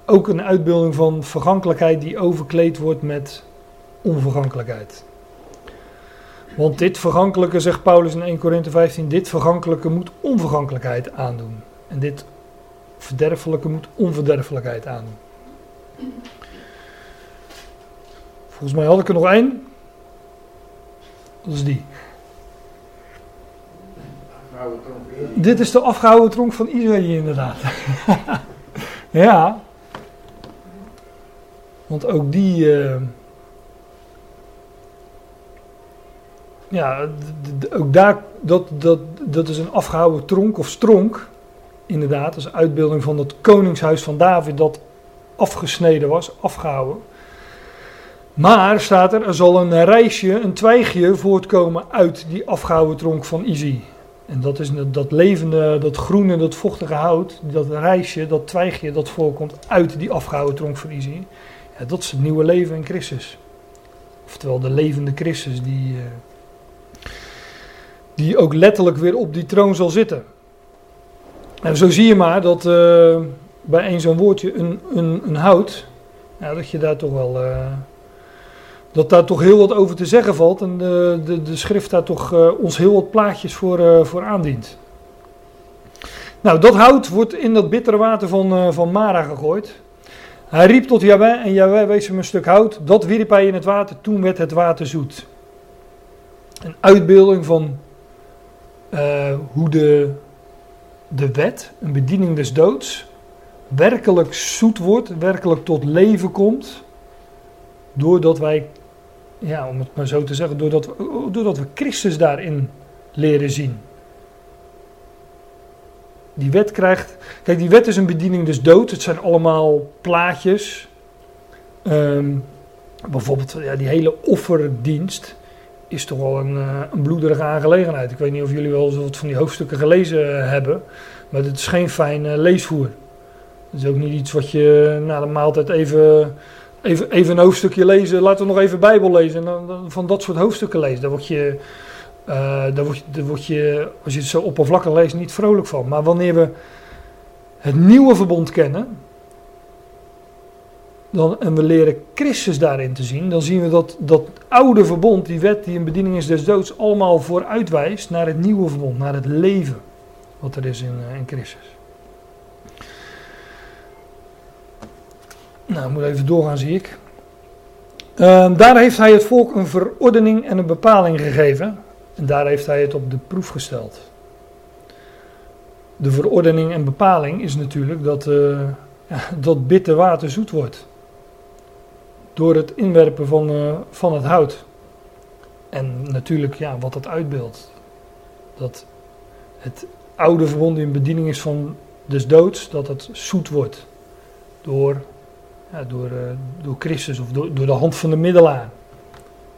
Ook een uitbeelding van vergankelijkheid die overkleed wordt met onvergankelijkheid. Want dit vergankelijke, zegt Paulus in 1 Korinthe 15, dit vergankelijke moet onvergankelijkheid aandoen. En dit verderfelijke moet onverderfelijkheid aandoen. Volgens mij had ik er nog één. Dat is die. Dit is de afgehouden tronk van Israël inderdaad. ja. Want ook die... Uh, ja, ook daar, dat, dat, dat is een afgehouden tronk of stronk, inderdaad, als uitbeelding van het koningshuis van David dat afgesneden was, afgehouden. Maar staat er, er zal een reisje, een twijgje voortkomen uit die afgehouden tronk van Izzy. En dat is dat levende, dat groene, dat vochtige hout, dat reisje, dat twijgje dat voorkomt uit die afgehouden tronk van Izzy. Ja, dat is het nieuwe leven in Christus. Oftewel de levende Christus die... Uh, die ook letterlijk weer op die troon zal zitten. En zo zie je maar dat uh, bij een zo'n woordje een, een, een hout, ja, dat je daar toch wel, uh, dat daar toch heel wat over te zeggen valt en de, de, de schrift daar toch uh, ons heel wat plaatjes voor, voor aandient. Nou, dat hout wordt in dat bittere water van, van Mara gegooid. Hij riep tot Jahweh en Jahweh wees hem een stuk hout. Dat wierp hij in het water, toen werd het water zoet. Een uitbeelding van hoe de, de wet, een bediening des doods, werkelijk zoet wordt, werkelijk tot leven komt, doordat wij, ja, om het maar zo te zeggen, doordat we, doordat we Christus daarin leren zien. Die wet krijgt, kijk, die wet is een bediening des doods, het zijn allemaal plaatjes. Um, bijvoorbeeld ja, die hele offerdienst is toch wel een, uh, een bloederige aangelegenheid. Ik weet niet of jullie wel eens wat van die hoofdstukken gelezen hebben, maar het is geen fijn uh, leesvoer. Het is ook niet iets wat je na de maaltijd even, even, even een hoofdstukje lezen, laten we nog even Bijbel lezen en dan, van dat soort hoofdstukken lezen. Daar word je, uh, daar word je, daar word je, als je het zo oppervlakkig leest, niet vrolijk van. Maar wanneer we het nieuwe verbond kennen, dan, en we leren Christus daarin te zien, dan zien we dat dat oude verbond, die wet die een bediening is des doods, allemaal vooruitwijst naar het nieuwe verbond, naar het leven wat er is in, uh, in Christus. Nou, ik moet even doorgaan, zie ik. Uh, daar heeft hij het volk een verordening en een bepaling gegeven. En daar heeft hij het op de proef gesteld. De verordening en bepaling is natuurlijk dat, uh, dat bitter water zoet wordt door het inwerpen van, uh, van het hout. En natuurlijk, ja, wat dat uitbeeldt. Dat het oude verbond in bediening is van des doods, dat het zoet wordt door, door, uh, door Christus of door, door de hand van de middelaar.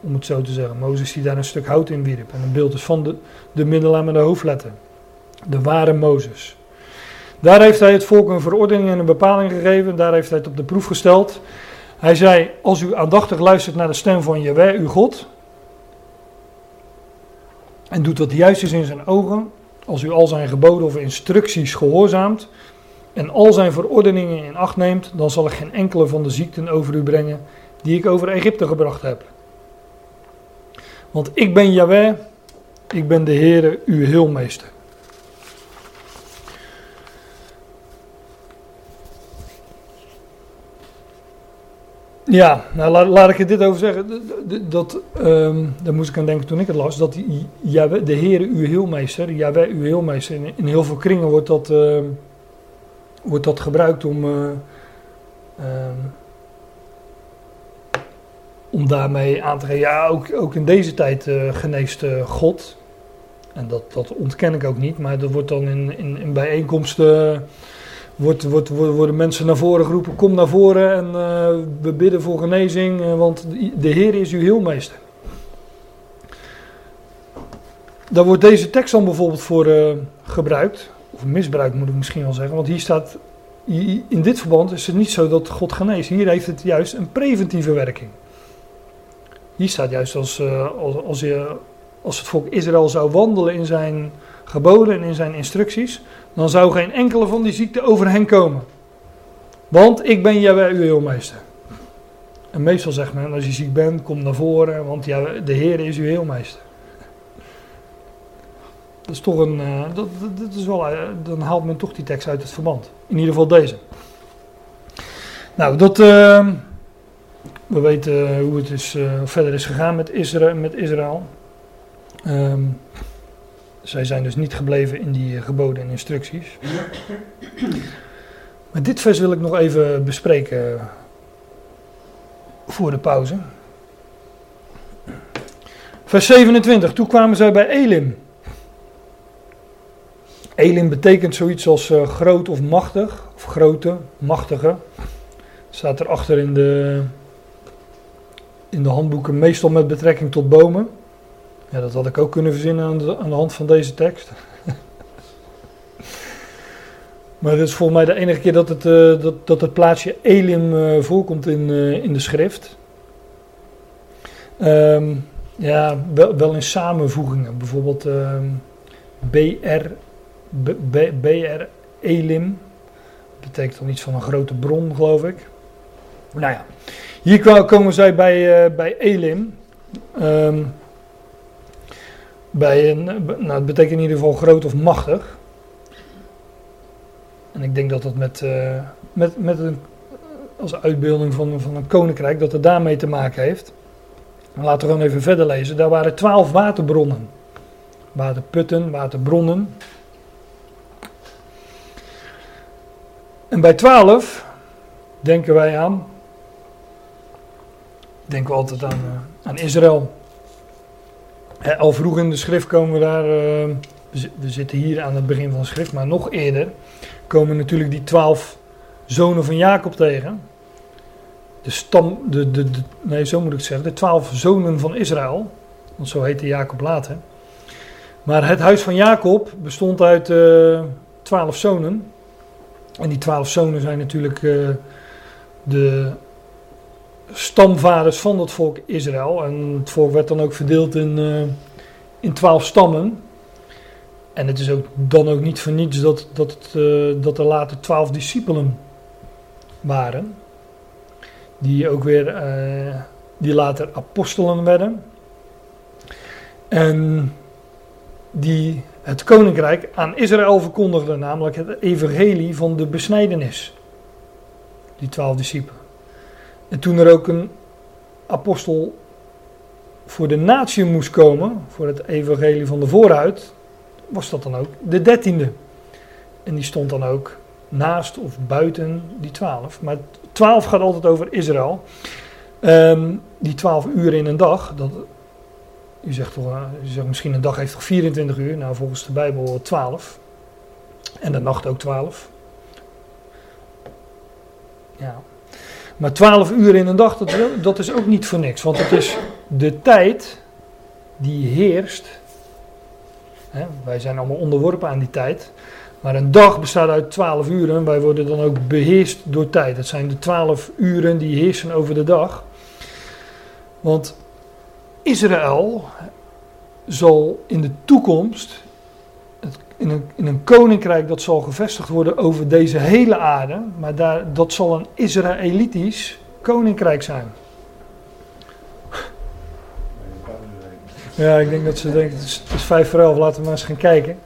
Om het zo te zeggen. Mozes die daar een stuk hout in wierp. En een beeld is van de, de middelaar met de hoofdletter. De ware Mozes. Daar heeft hij het volk een verordening en een bepaling gegeven. Daar heeft hij het op de proef gesteld. Hij zei: Als u aandachtig luistert naar de stem van Jehovah, uw God. En doet wat juist is in zijn ogen. Als u al zijn geboden of instructies gehoorzaamt. En al zijn verordeningen in acht neemt. Dan zal ik geen enkele van de ziekten over u brengen. die ik over Egypte gebracht heb. Want ik ben Yahweh. Ik ben de Heere, uw heelmeester. Ja, nou laat, laat ik er dit over zeggen. Dat, um, daar moest ik aan denken toen ik het las. Dat de Heere uw heelmeester, Jawel uw heelmeester. In, heel veel kringen wordt dat, uh, wordt dat gebruikt om, uh, um, om daarmee aan te geven. Ja, ook, ook in deze tijd uh, geneest God. En dat, dat ontken ik ook niet. Maar dat wordt dan in, in, bijeenkomsten wordt, wordt, worden mensen naar voren geroepen, kom naar voren en we bidden voor genezing, want de Heer is uw heelmeester. Daar wordt deze tekst dan bijvoorbeeld voor gebruikt, of misbruikt moet ik misschien wel zeggen, want hier staat, in dit verband is het niet zo dat God geneest, hier heeft het juist een preventieve werking. Hier staat juist als, als, als, je, als het volk Israël zou wandelen in zijn geboden en in zijn instructies, dan zou geen enkele van die ziekten over hen komen. Want ik ben Jawel uw heelmeester. En meestal zegt men, als je ziek bent, kom naar voren, want de Heer is uw heelmeester. Dat is toch een, uh, dat, is wel, uh, dan haalt men toch die tekst uit het verband. In ieder geval deze. Nou, dat, uh, we weten hoe het is, verder is gegaan met Israël. Met Israël. Um, zij zijn dus niet gebleven in die geboden en instructies. Maar dit vers wil ik nog even bespreken voor de pauze. Vers 27. Toen kwamen zij bij Elim. Elim betekent zoiets als uh, groot of machtig, of grote, machtige. Staat erachter in de, in de handboeken, meestal met betrekking tot bomen. Ja, dat had ik ook kunnen verzinnen aan de, aan de hand van deze tekst. maar het is volgens mij de enige keer dat het, uh, dat, dat het plaatsje Elim uh, voorkomt in, in de schrift. Um, ja, wel, wel, in samenvoegingen. Bijvoorbeeld um, BR, BR Elim. Betekent dan iets van een grote bron, geloof ik. Nou ja, hier komen zij bij, bij Elim. Um, bij een, nou, het betekent in ieder geval groot of machtig. En ik denk dat dat met, uh, met, met een, als uitbeelding van, van een koninkrijk, dat het daarmee te maken heeft. laten we gewoon even verder lezen. Daar waren twaalf waterbronnen. Waterputten, waterbronnen. En bij twaalf denken wij aan, denken we altijd aan, uh, aan Israël al vroeg in de schrift komen we daar, uh, we zitten hier aan het begin van de schrift, maar nog eerder komen natuurlijk die twaalf zonen van Jacob tegen. De stam, de, de, de, nee zo moet ik het zeggen, de twaalf zonen van Israël, want zo heette Jacob later. Maar het huis van Jacob bestond uit uh, twaalf zonen. En die twaalf zonen zijn natuurlijk uh, de stamvaders van het volk Israël. En het volk werd dan ook verdeeld in, uh, in twaalf stammen. En het is ook dan ook niet voor niets dat, dat, uh, dat er later twaalf discipelen waren. Die ook weer, die later apostelen werden. En die het koninkrijk aan Israël verkondigden, namelijk het evangelie van de besnijdenis. Die twaalf discipelen. En toen er ook een apostel voor de natie moest komen, voor het evangelie van de vooruit, was dat dan ook de dertiende. En die stond dan ook naast of buiten die twaalf. Maar twaalf gaat altijd over Israël. Um, die twaalf uur in een dag, dat, u, zegt toch, u zegt misschien een dag heeft toch 24 uur, nou volgens de Bijbel 12. En de nacht ook twaalf. Ja. Maar twaalf uur in een dag, dat, dat is ook niet voor niks. Want het is de tijd die heerst. Hè, wij zijn allemaal onderworpen aan die tijd. Maar een dag bestaat uit 12 uren. Wij worden dan ook beheerst door tijd. Dat zijn de 12 uren die heersen over de dag. Want Israël zal in de toekomst, in een, in een koninkrijk dat zal gevestigd worden over deze hele aarde, maar dat zal een Israëlitisch koninkrijk zijn. Ja, ik denk dat ze denken, het het is vijf voor elf, laten we maar eens gaan kijken.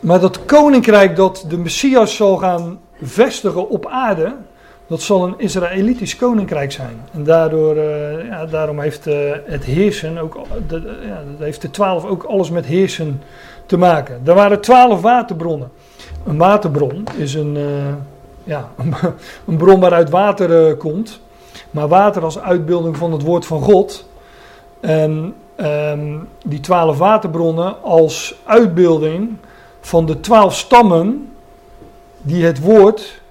Maar dat koninkrijk dat de Messias zal gaan vestigen op aarde, dat zal een Israëlitisch koninkrijk zijn. En daardoor, uh, ja, daarom heeft uh, het heersen, ook, de, ja, heeft de twaalf ook alles met heersen te maken. Er waren twaalf waterbronnen. Een waterbron is een, uh, ja, een, bron waaruit water komt. Maar water als uitbeelding van het woord van God. En um, die twaalf waterbronnen als uitbeelding van de twaalf stammen die het woord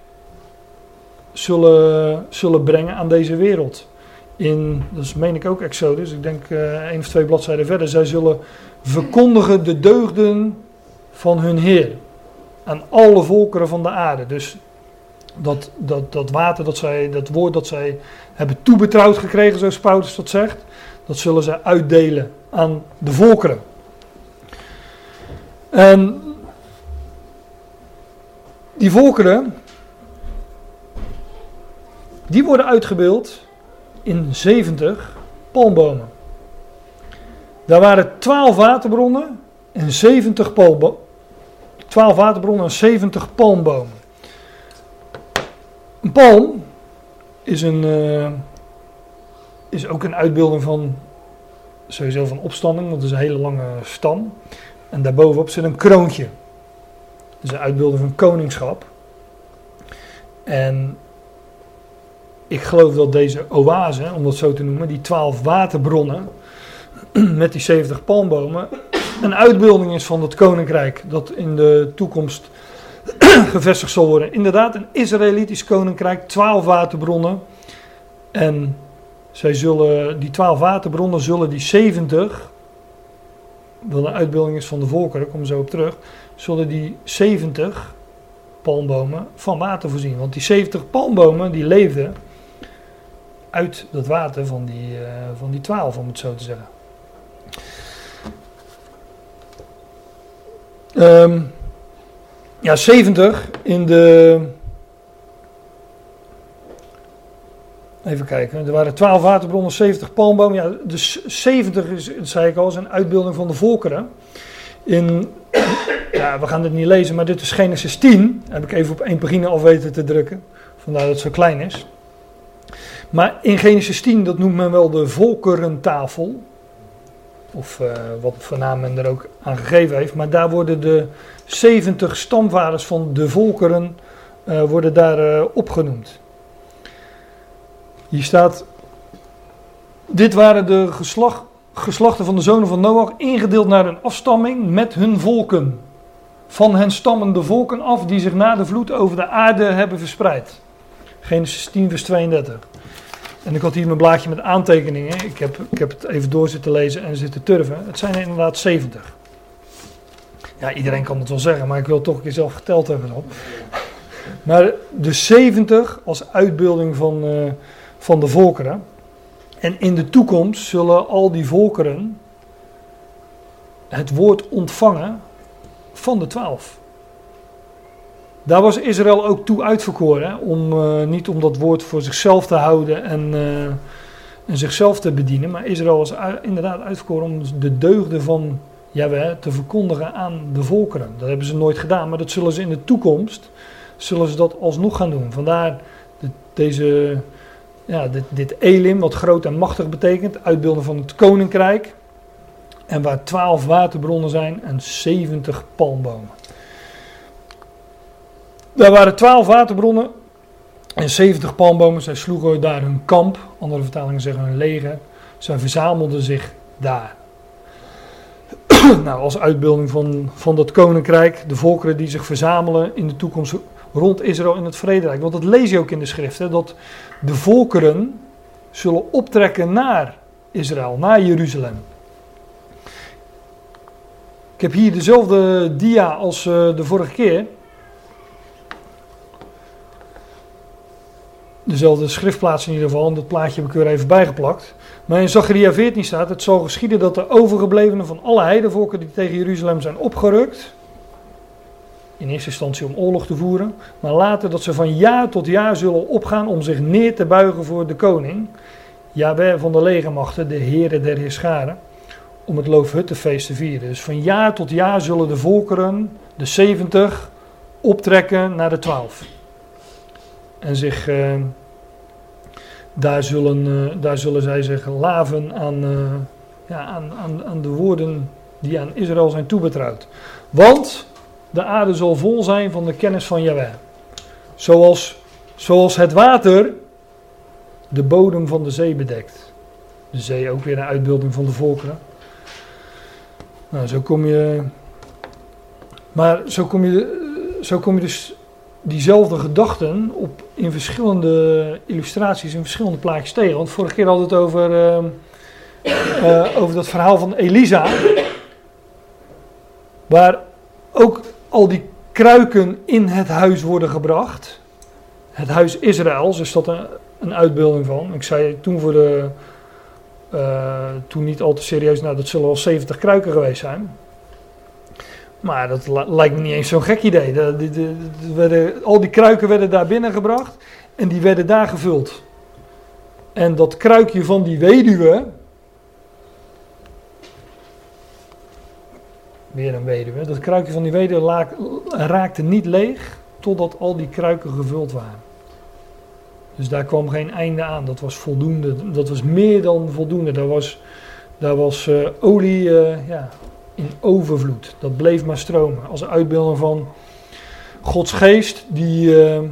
zullen, zullen brengen aan deze wereld. In, dat meen ik ook Exodus, ik denk uh, één of twee bladzijden verder. Zij zullen verkondigen de deugden van hun Heer aan alle volkeren van de aarde. Dus dat, dat, dat water, dat, zij, dat woord dat zij hebben toebetrouwd gekregen, zoals Paulus dat zegt, dat zullen zij uitdelen aan de volkeren. En die volkeren, die worden uitgebeeld in 70 palmbomen. Daar waren 12 waterbronnen en 70 palmbomen. 12 waterbronnen en 70 palmbomen. Een palm is, een, uh, is ook een uitbeelding van sowieso van opstanding, want het is een hele lange stam. En daarbovenop zit een kroontje. Is een uitbeelding van koningschap. En ik geloof dat deze oase, om dat zo te noemen, die twaalf waterbronnen met die 70 palmbomen, een uitbeelding is van het koninkrijk dat in de toekomst gevestigd zal worden. Inderdaad, een Israëlitisch koninkrijk, twaalf waterbronnen. En zij zullen, die twaalf waterbronnen zullen die 70, wat een uitbeelding is van de volkeren, kom zo op terug, zullen die 70 palmbomen van water voorzien. Want die 70 palmbomen die leefden uit dat water van die, uh, van die 12, om het zo te zeggen. Um, ja, 70 in de. Even kijken, er waren 12 waterbronnen, 70 palmbomen. Ja, dus 70 is, dat zei ik al, is een uitbeelding van de volkeren. In, ja, we gaan dit niet lezen, maar dit is Genesis 10. Heb ik even op één pagina af weten te drukken. Vandaar dat het zo klein is. Maar in Genesis 10, dat noemt men wel de volkerentafel. Of uh, wat voor naam men er ook aan gegeven heeft. Maar daar worden de 70 stamvaders van de volkeren uh, worden daar uh, opgenoemd. Hier staat, dit waren de geslacht, geslachten van de zonen van Noach, ingedeeld naar een afstamming met hun volken. Van hen stammen de volken af die zich na de vloed over de aarde hebben verspreid. Genesis 10 vers 32. En ik had hier mijn blaadje met aantekeningen. Ik heb, ik heb het even door zitten lezen en zitten turven. Het zijn er inderdaad 70. Ja, iedereen kan het wel zeggen, maar ik wil toch een keer zelf geteld hebben op. Maar de 70 als uitbeelding van, uh, van de volkeren. En in de toekomst zullen al die volkeren het woord ontvangen van de twaalf. Daar was Israël ook toe uitverkoren, om, uh, niet om dat woord voor zichzelf te houden en, uh, en zichzelf te bedienen, maar Israël was inderdaad uitverkoren om de deugden van Jawel, te verkondigen aan de volkeren. Dat hebben ze nooit gedaan, maar dat zullen ze in de toekomst, zullen ze dat alsnog gaan doen. Vandaar de, deze, ja, dit, dit Elim, wat groot en machtig betekent, uitbeelden van het koninkrijk. En waar twaalf waterbronnen zijn en 70 palmbomen. Daar waren twaalf waterbronnen en 70 palmbomen. Zij sloegen daar hun kamp, andere vertalingen zeggen hun leger. Zij verzamelden zich daar. nou, als uitbeelding van, van dat koninkrijk, de volkeren die zich verzamelen in de toekomst rond Israël in het vrederijk. Want dat lees je ook in de schrift, hè, dat de volkeren zullen optrekken naar Israël, naar Jeruzalem. Ik heb hier dezelfde dia als uh, de vorige keer. Dezelfde schriftplaats in ieder geval, en dat plaatje heb ik weer even bijgeplakt. Maar in Zacharia 14 staat: Het zal geschieden dat de overgeblevenen van alle heidevolken die tegen Jeruzalem zijn opgerukt. In eerste instantie om oorlog te voeren, maar later dat ze van jaar tot jaar zullen opgaan om zich neer te buigen voor de koning. Jawel van de legermachten, de heren der heerscharen, om het Loofhuttenfeest te vieren. Dus van jaar tot jaar zullen de volkeren, de 70, optrekken naar de 12. En zich, eh, daar, zullen, eh, daar zullen zij zich laven aan, uh, ja, aan, aan, aan de woorden die aan Israël zijn toebetrouwd. Want de aarde zal vol zijn van de kennis van Jahweh. Zoals, zoals het water de bodem van de zee bedekt. De zee ook weer een uitbeelding van de volkeren. Nou, zo kom je. Maar zo kom je, zo kom je dus diezelfde gedachten op in verschillende illustraties, in verschillende plaatjes tegen. Want vorige keer we het over, uh, over dat verhaal van Elisa. Waar ook al die kruiken in het huis worden gebracht. Het huis Israëls is dat een, een uitbeelding van. Ik zei toen voor de. Uh, toen niet al te serieus, nou dat zullen wel 70 kruiken geweest zijn. Maar dat lijkt me niet eens zo'n gek idee. De, de, al die kruiken werden daar binnengebracht en die werden daar gevuld. En dat kruikje van die weduwe. Weer een weduwe. Dat kruikje van die weduwe raakte niet leeg totdat al die kruiken gevuld waren. Dus daar kwam geen einde aan. Dat was voldoende. Dat was meer dan voldoende. Daar was, daar was uh, olie uh, ja, in overvloed. Dat bleef maar stromen. Als een uitbeelding van Gods geest die, uh,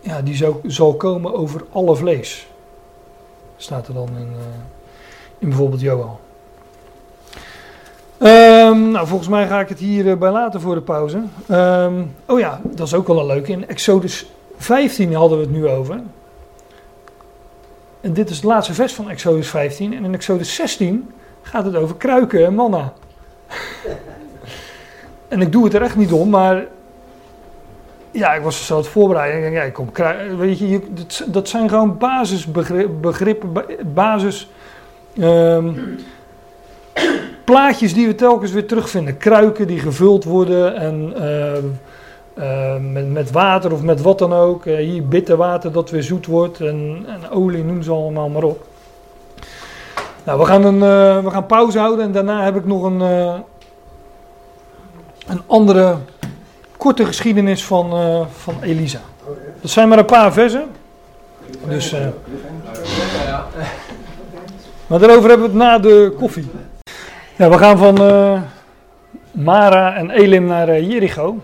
ja, die zou, zal komen over alle vlees. Staat er dan in, in bijvoorbeeld Joel. Um, nou, volgens mij ga ik het hier bij laten voor de pauze. Um, oh ja, dat is ook wel een leuke. In Exodus 15 hadden we het nu over. En dit is het laatste vers van Exodus 15. En in Exodus 16 gaat het over kruiken en manna. en ik doe het er echt niet om, maar ja, ik was zo aan het voorbereiden. Ja, ik kom weet je, dat zijn gewoon basisbegrippen, basis um, plaatjes die we telkens weer terugvinden. Kruiken die gevuld worden en uh, uh, met, water of met wat dan ook. Uh, hier bitter water dat weer zoet wordt en, en olie, noem ze allemaal maar op. Nou, we gaan, een, uh, we gaan pauze houden en daarna heb ik nog een, uh, een andere korte geschiedenis van, uh, van Elisa. Dat zijn maar een paar versen. Dus, maar daarover hebben we het na de koffie. Ja, we gaan van Mara en Elim naar Jericho.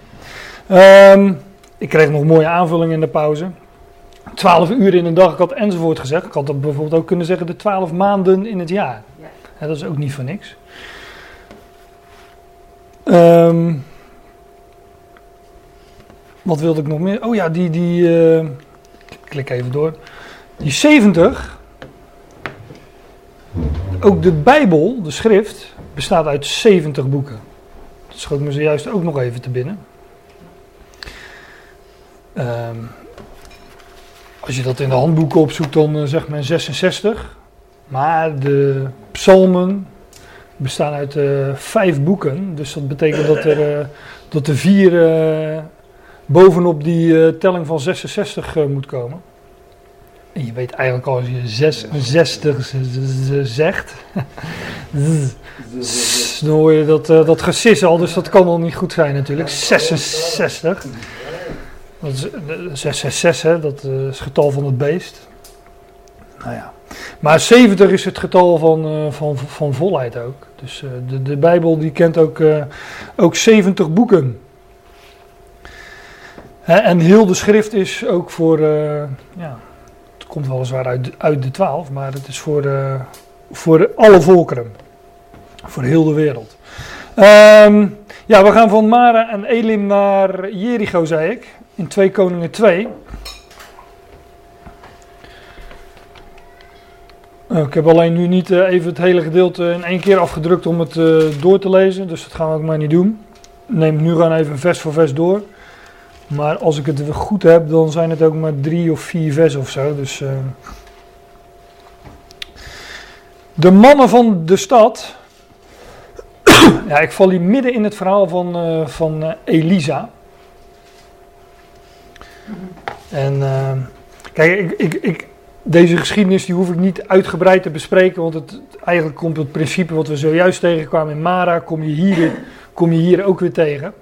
Um, ik kreeg nog mooie aanvullingen in de pauze. 12 uur in een dag, ik had enzovoort gezegd. Ik had dat bijvoorbeeld ook kunnen zeggen de 12 maanden in het jaar. Ja. dat is ook niet voor niks. Um, wat wilde ik nog meer? Oh ja, die, die uh, klik even door. Die 70, ook de Bijbel, de schrift, bestaat uit 70 boeken. Dat schoot me zojuist ook nog even te binnen. Um, als je dat in de handboeken opzoekt, dan uh, zegt men 66. Maar de psalmen bestaan uit uh, vijf boeken. Dus dat betekent dat er, uh, dat er vier bovenop die telling van 66 moet komen. En je weet eigenlijk al als je 66 zegt, dan hoor je dat, dat gesis al, dus dat kan al niet goed zijn natuurlijk. 66. Dat is 666, hè, dat is het getal van het beest. Nou ja. Maar 70 is het getal van, uh, van, van volheid ook. Dus de, de Bijbel die kent ook, ook 70 boeken. En heel de schrift is ook voor, ja, het komt weliswaar uit, uit de 12, maar het is voor, voor alle volkeren. Voor heel de wereld. Ehm, ja, we gaan van Mara en Elim naar Jericho, zei ik. In 2 Koningen 2. Nou, ik heb alleen nu niet uh, even het hele gedeelte in één keer afgedrukt om het uh, door te lezen. Dus dat gaan we ook maar niet doen. Neem nu gewoon even vers voor vers door. Maar als ik het goed heb, dan zijn het ook maar drie of vier vers of zo. Dus. De mannen van de stad. ja, ik val hier midden in het verhaal van, van Elisa. En kijk, ik, ik, ik, deze geschiedenis die hoef ik niet uitgebreid te bespreken, want het, eigenlijk komt het principe wat we zojuist tegenkwamen in Mara, kom je hier, kom je hier ook weer tegen.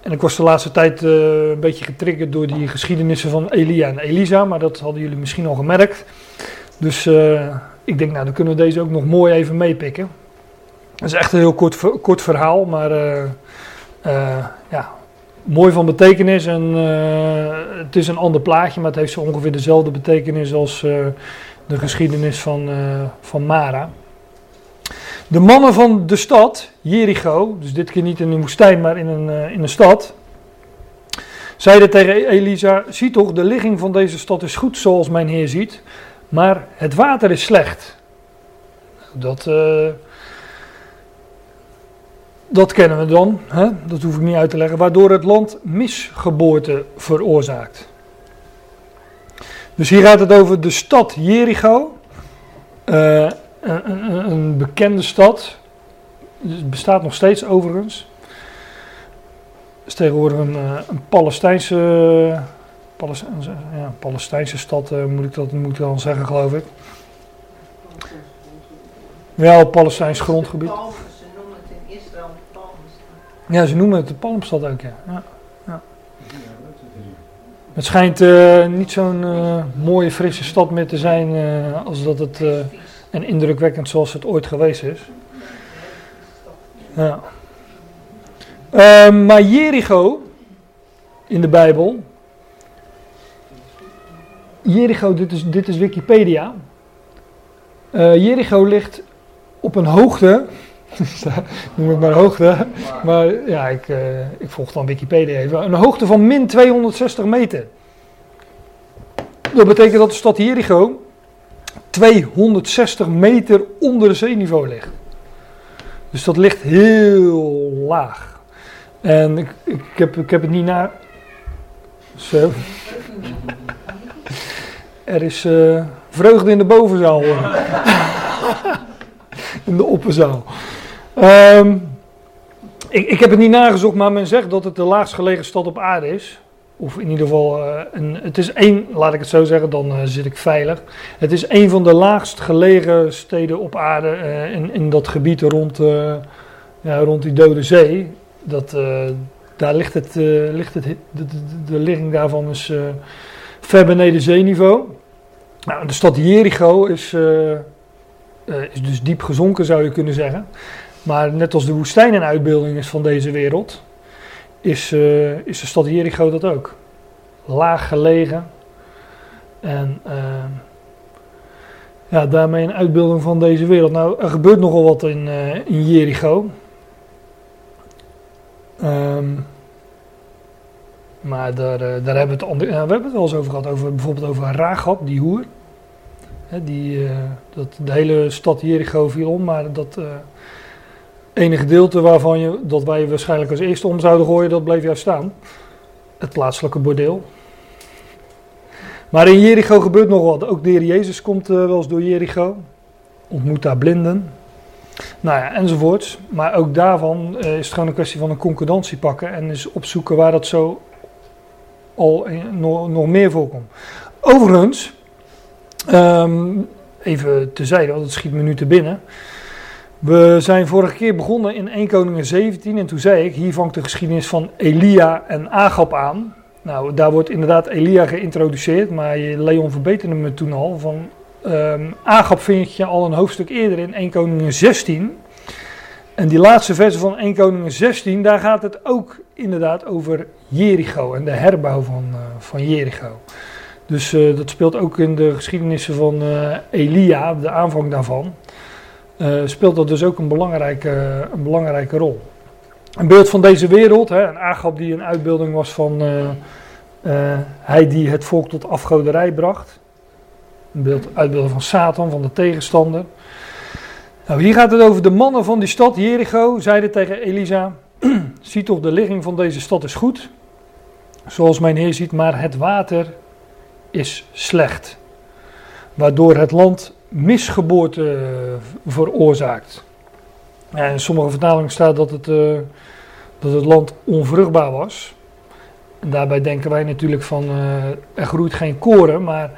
En ik was de laatste tijd uh, een beetje getriggerd door die geschiedenissen van Elia en Elisa, maar dat hadden jullie misschien al gemerkt. Dus uh, ik denk, nou dan kunnen we deze ook nog mooi even meepikken. Het is echt een heel kort, kort verhaal, maar uh, mooi van betekenis en uh, het is een ander plaatje, maar het heeft zo ongeveer dezelfde betekenis als uh, de geschiedenis van, uh, van Mara. De mannen van de stad, Jericho, dus dit keer niet in een woestijn, maar in een, in een stad, zeiden tegen Elisa: Zie toch, de ligging van deze stad is goed zoals mijn heer ziet, maar het water is slecht. Dat dat kennen we dan, hè? dat hoef ik niet uit te leggen, waardoor het land misgeboorte veroorzaakt. Dus hier gaat het over de stad Jericho, uh, een, bekende stad, het bestaat nog steeds overigens. Het is tegenwoordig een, eh, een Palestijnse, Palestijnse, ja, Palestijnse stad, uh, moet, ik dat, moet ik dan zeggen geloof ik. Wel, Palestijns grondgebied. Ja, ze noemen het de Palmstad ook, ja. ja. Het schijnt uh, niet zo'n uh, mooie, frisse stad meer te zijn uh, als dat het, en indrukwekkend zoals het ooit geweest is. Ja. Maar Jericho, in de Bijbel, Jericho, dit is, dit is Wikipedia. Jericho ligt op een hoogte noem het maar hoogte. Maar ja, ik, uh, ik volg dan Wikipedia even. Een hoogte van min 260 meter. Dat betekent dat de stad Jericho 260 meter onder de zeeniveau ligt. Dus dat ligt heel laag. En ik, ik, heb, ik heb het niet naar. Zo. Er is uh, vreugde in de bovenzaal. in de opperzaal. Um, ik, ik, heb het niet nagezocht, maar men zegt dat het de laagst gelegen stad op aarde is. Of in ieder geval, uh, een, het is één, laat ik het zo zeggen, dan uh, zit ik veilig. Het is een van de laagst gelegen steden op aarde uh, in, in, dat gebied rond, ja, rond die Dode Zee. Dat, daar ligt het, ligt het de, ligging daarvan is ver beneden zeeniveau. Nou, de stad Jericho is, is dus diep gezonken, zou je kunnen zeggen. Maar net als de woestijn een uitbeelding is van deze wereld, is, uh, is de stad Jericho dat ook. Laag gelegen. En uh, ja, daarmee een uitbeelding van deze wereld. Nou, er gebeurt nogal wat in, uh, in Jericho. Um, maar daar, daar hebben we, het we hebben het wel eens over gehad. Over, bijvoorbeeld over Rahab, die hoer. Die, dat, de hele stad Jericho viel om, maar dat ene gedeelte waarvan je, dat wij waarschijnlijk als eerste om zouden gooien, dat bleef juist staan. Het plaatselijke bordeel. Maar in Jericho gebeurt nog wat. Ook de Jezus komt uh, wel eens door Jericho. Ontmoet daar blinden. Nou ja, enzovoorts. Maar ook daarvan uh, is het gewoon een kwestie van een concordantie pakken. En is opzoeken waar dat zo al nog, nog meer voorkomt. Overigens, um, even tezijde, want het schiet me nu te binnen. We zijn vorige keer begonnen in 1 Koningen 17 en toen zei ik, hier vangt de geschiedenis van Elia en Agab aan. Nou, daar wordt inderdaad Elia geïntroduceerd, maar Leon verbeterde me toen al. Van um, Agab vind je al een hoofdstuk eerder in 1 Koningen 16. En die laatste versen van 1 Koningen 16, daar gaat het ook inderdaad over Jericho en de herbouw van, uh, van Jericho. Dus uh, dat speelt ook in de geschiedenissen van uh, Elia, de aanvang daarvan. Uh, speelt dat dus ook een belangrijke, een belangrijke rol. Een beeld van deze wereld, hè, een Agab die een uitbeelding was van hij die het volk tot afgoderij bracht. Een beeld, uitbeelding van Satan, van de tegenstander. Nou, hier gaat het over de mannen van die stad, Jericho, zeiden tegen Elisa, zie toch de ligging van deze stad is goed, zoals mijn heer ziet, maar het water is slecht, waardoor het land misgeboorte veroorzaakt. Ja, in sommige vertalingen staat dat het, uh, dat het land onvruchtbaar was. En daarbij denken wij natuurlijk van, uh, er groeit geen koren, maar,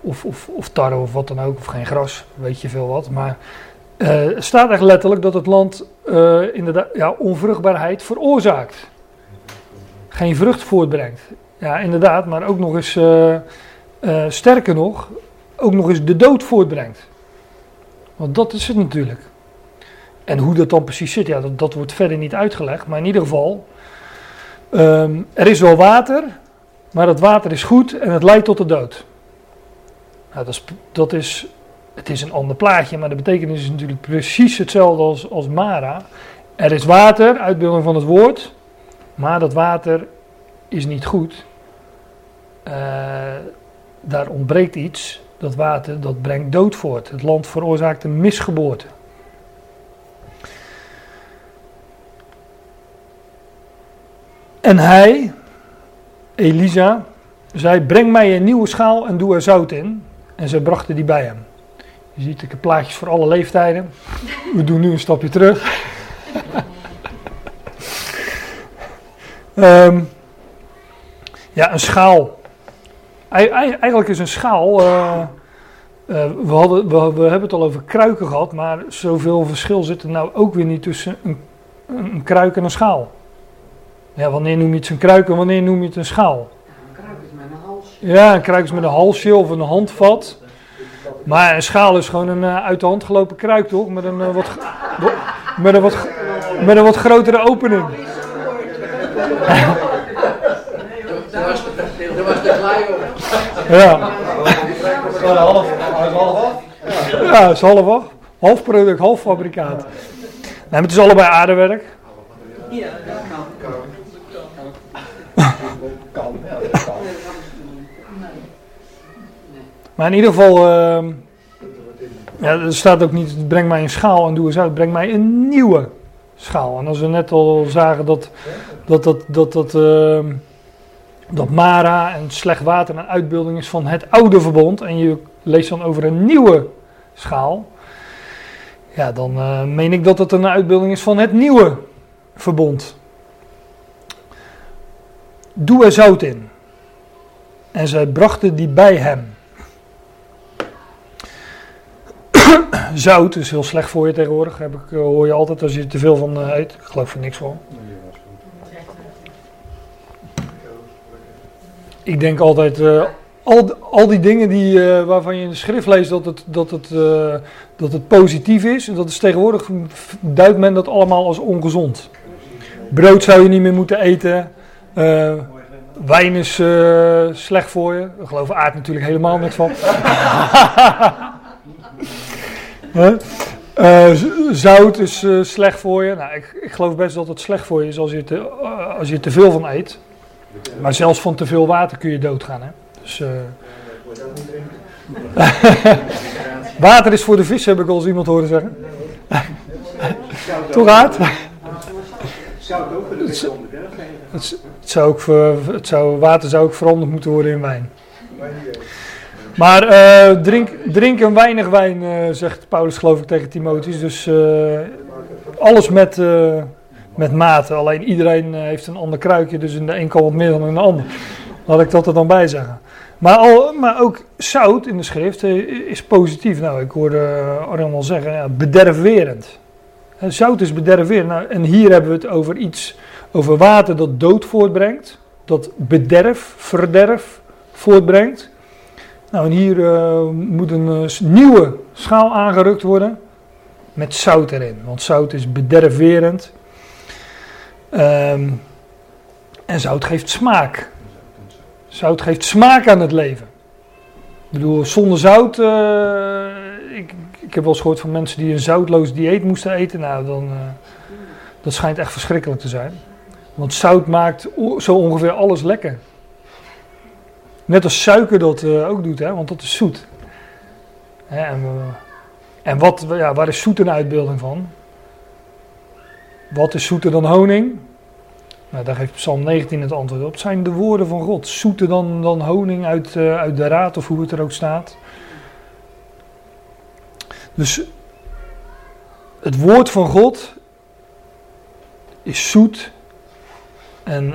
of, of, of tarwe of wat dan ook, of geen gras, weet je veel wat. Maar staat echt letterlijk dat het land inderdaad ja, onvruchtbaarheid veroorzaakt. Geen vrucht voortbrengt. Ja, inderdaad, maar ook nog eens, sterker nog, ook nog eens de dood voortbrengt. Want dat is het natuurlijk. En hoe dat dan precies zit, ja, dat, dat wordt verder niet uitgelegd. Maar in ieder geval, um, er is wel water, maar dat water is goed en het leidt tot de dood. Nou, dat is, dat is het is een ander plaatje, maar de betekenis is natuurlijk precies hetzelfde als, als Mara. Er is water, uitbeelding van het woord, maar dat water is niet goed. Uh, daar ontbreekt iets. Dat water dat brengt dood voort. Het land veroorzaakt een misgeboorte. En hij, Elisa, zei: Breng mij een nieuwe schaal en doe er zout in. En ze brachten die bij hem. Je ziet, ik plaatjes voor alle leeftijden. We doen nu een stapje terug. um, ja, een schaal. Eigenlijk is een schaal. Uh, uh, we, hadden, we, we, hebben het al over kruiken gehad, maar zoveel verschil zit er nou ook weer niet tussen een, een kruik en een schaal. Ja, wanneer noem je het een kruik en wanneer noem je het een schaal? Een kruik is met een hals. Ja, een kruik is met een halsje of een handvat. Maar een schaal is gewoon een uh, uit de hand gelopen kruik, toch? Met een, wat, met een, wat, met een wat grotere opening. Dat was de klei op. Ja. half, half af? Ja, dat is half af. Half product, half fabrikaat. Nee, maar het is allebei aardewerk. Ja, dat kan. Kan, ja, dat kan. Maar in ieder geval, uh, ja, er staat ook niet, breng mij een schaal en doe eens uit, breng mij een nieuwe schaal. En als we net al zagen dat dat, dat, dat, dat, uh, dat Mara en slecht water een uitbeelding is van het oude verbond, en je leest dan over een nieuwe schaal, ja, dan uh, meen ik dat het een uitbeelding is van het nieuwe verbond. Doe er zout in. En zij brachten die bij hem. zout is heel slecht voor je tegenwoordig. Heb ik, eh, hoor je altijd als je er te veel van uh, eet. Ik geloof er niks van. Ik denk altijd, uh, al, al die dingen die, uh, waarvan je in de schrift leest dat het, dat, het, dat het positief is, dat is tegenwoordig, duidt men dat allemaal als ongezond. Brood zou je niet meer moeten eten. wijn is slecht voor je. Ik geloof aard natuurlijk helemaal niks van. Zout is slecht voor je. Nou, ik, ik, geloof best dat het slecht voor je is als je, te, als je te veel van eet. Maar zelfs van te veel water kun je doodgaan. Hè? Dus, water is voor de vis, heb ik al eens iemand horen zeggen. Toch hard? Zout ook voor de vis het, het, zou ook, het zou, water zou ook veranderd moeten worden in wijn. Maar uh, drink, drink een weinig wijn, uh, zegt Paulus geloof ik tegen Timotheus. Dus uh, alles met, met mate. Alleen iedereen heeft een ander kruikje, dus in de een kan wat meer dan in de ander. Laat ik dat er dan bij zeggen. Maar, al, maar ook zout in de schrift is positief. Nou, ik hoorde Arjan al zeggen, ja, bederfwerend. Zout is bederfwerend. Nou, en hier hebben we het over iets, over water dat dood voortbrengt. Dat bederf, verderf voortbrengt. Nou, en hier moet een nieuwe schaal aangerukt worden met zout erin, want zout is bederverend. Um, en zout geeft smaak. Zout geeft smaak aan het leven. Ik bedoel, zonder zout, uh, ik, ik heb wel eens gehoord van mensen die een zoutloos dieet moesten eten. Nou, dan, uh, dat schijnt echt verschrikkelijk te zijn. Want zout maakt zo ongeveer alles lekker. Net als suiker dat uh, ook doet, hè, want dat is zoet. En, en wat, ja, waar is zoet een uitbeelding van? Wat is zoeter dan honing? Nou, daar geeft Psalm 19 het antwoord op. Het zijn de woorden van God. Zoeter dan, dan honing uit, uh, uit de raad, of hoe het er ook staat. Dus het woord van God is zoet en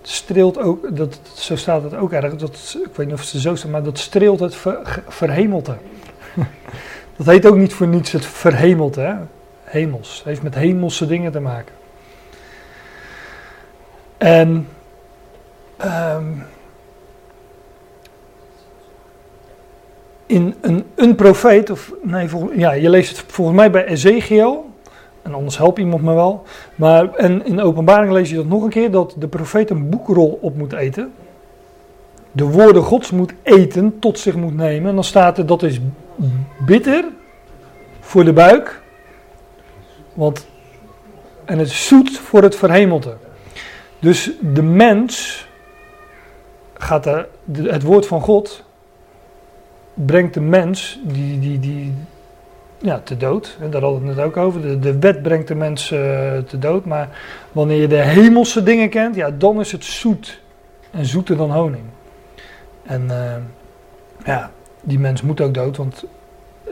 het streelt ook, dat, zo staat het ook erg, dat, ik weet niet of het zo staat, maar dat streelt het ver, verhemelte. dat heet ook niet voor niets het verhemelte, hè? Hemels. Het heeft met hemelse dingen te maken. En um, in een, een profeet, of nee, vol, ja, je leest het volgens mij bij Ezekiel, en anders helpt iemand me wel. Maar en in de openbaring lees je dat nog een keer, dat de profeet een boekrol op moet eten. De woorden gods moet eten, tot zich moet nemen. En dan staat er, dat is bitter voor de buik. Want, en het zoet voor het verhemelte. Dus de mens gaat de, het woord van God brengt de mens die, die, die, ja, te dood. Daar hadden we het net ook over. De, de wet brengt de mens uh, te dood. Maar wanneer je de hemelse dingen kent, ja, dan is het zoet. En zoeter dan honing. En uh, ja, die mens moet ook dood, want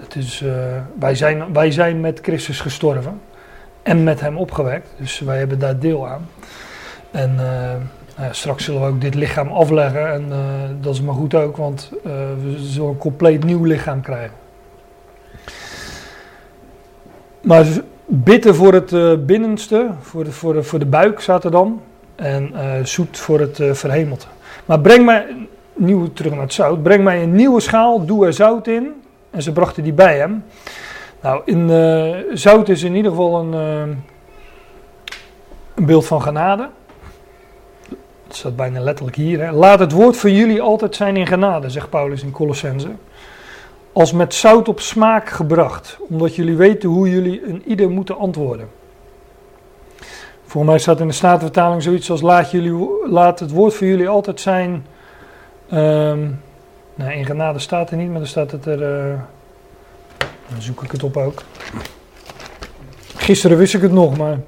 het is, uh, wij, zijn, wij zijn met Christus gestorven. En met hem opgewekt. Dus wij hebben daar deel aan. En nou ja, straks zullen we ook dit lichaam afleggen. En dat is maar goed ook, want we zullen een compleet nieuw lichaam krijgen. Maar bitter voor het uh, binnenste, voor de, voor, de, voor de buik er dan. En uh, zoet voor het uh, verhemelte. Maar breng mij, nieuw terug naar het zout, breng mij een nieuwe schaal, doe er zout in. En ze brachten die bij hem. Nou, in, zout is in ieder geval een, een beeld van genade. Dat staat bijna letterlijk hier. Laat het woord van jullie altijd zijn in genade, zegt Paulus in Colossense als met zout op smaak gebracht, omdat jullie weten hoe jullie een ieder moeten antwoorden. Voor mij staat in de Statenvertaling zoiets als laat, jullie, laat het woord voor jullie altijd zijn. Um, nou, in genade staat er niet, maar dan staat het er. Uh, dan zoek ik het op ook. Gisteren wist ik het nog, maar.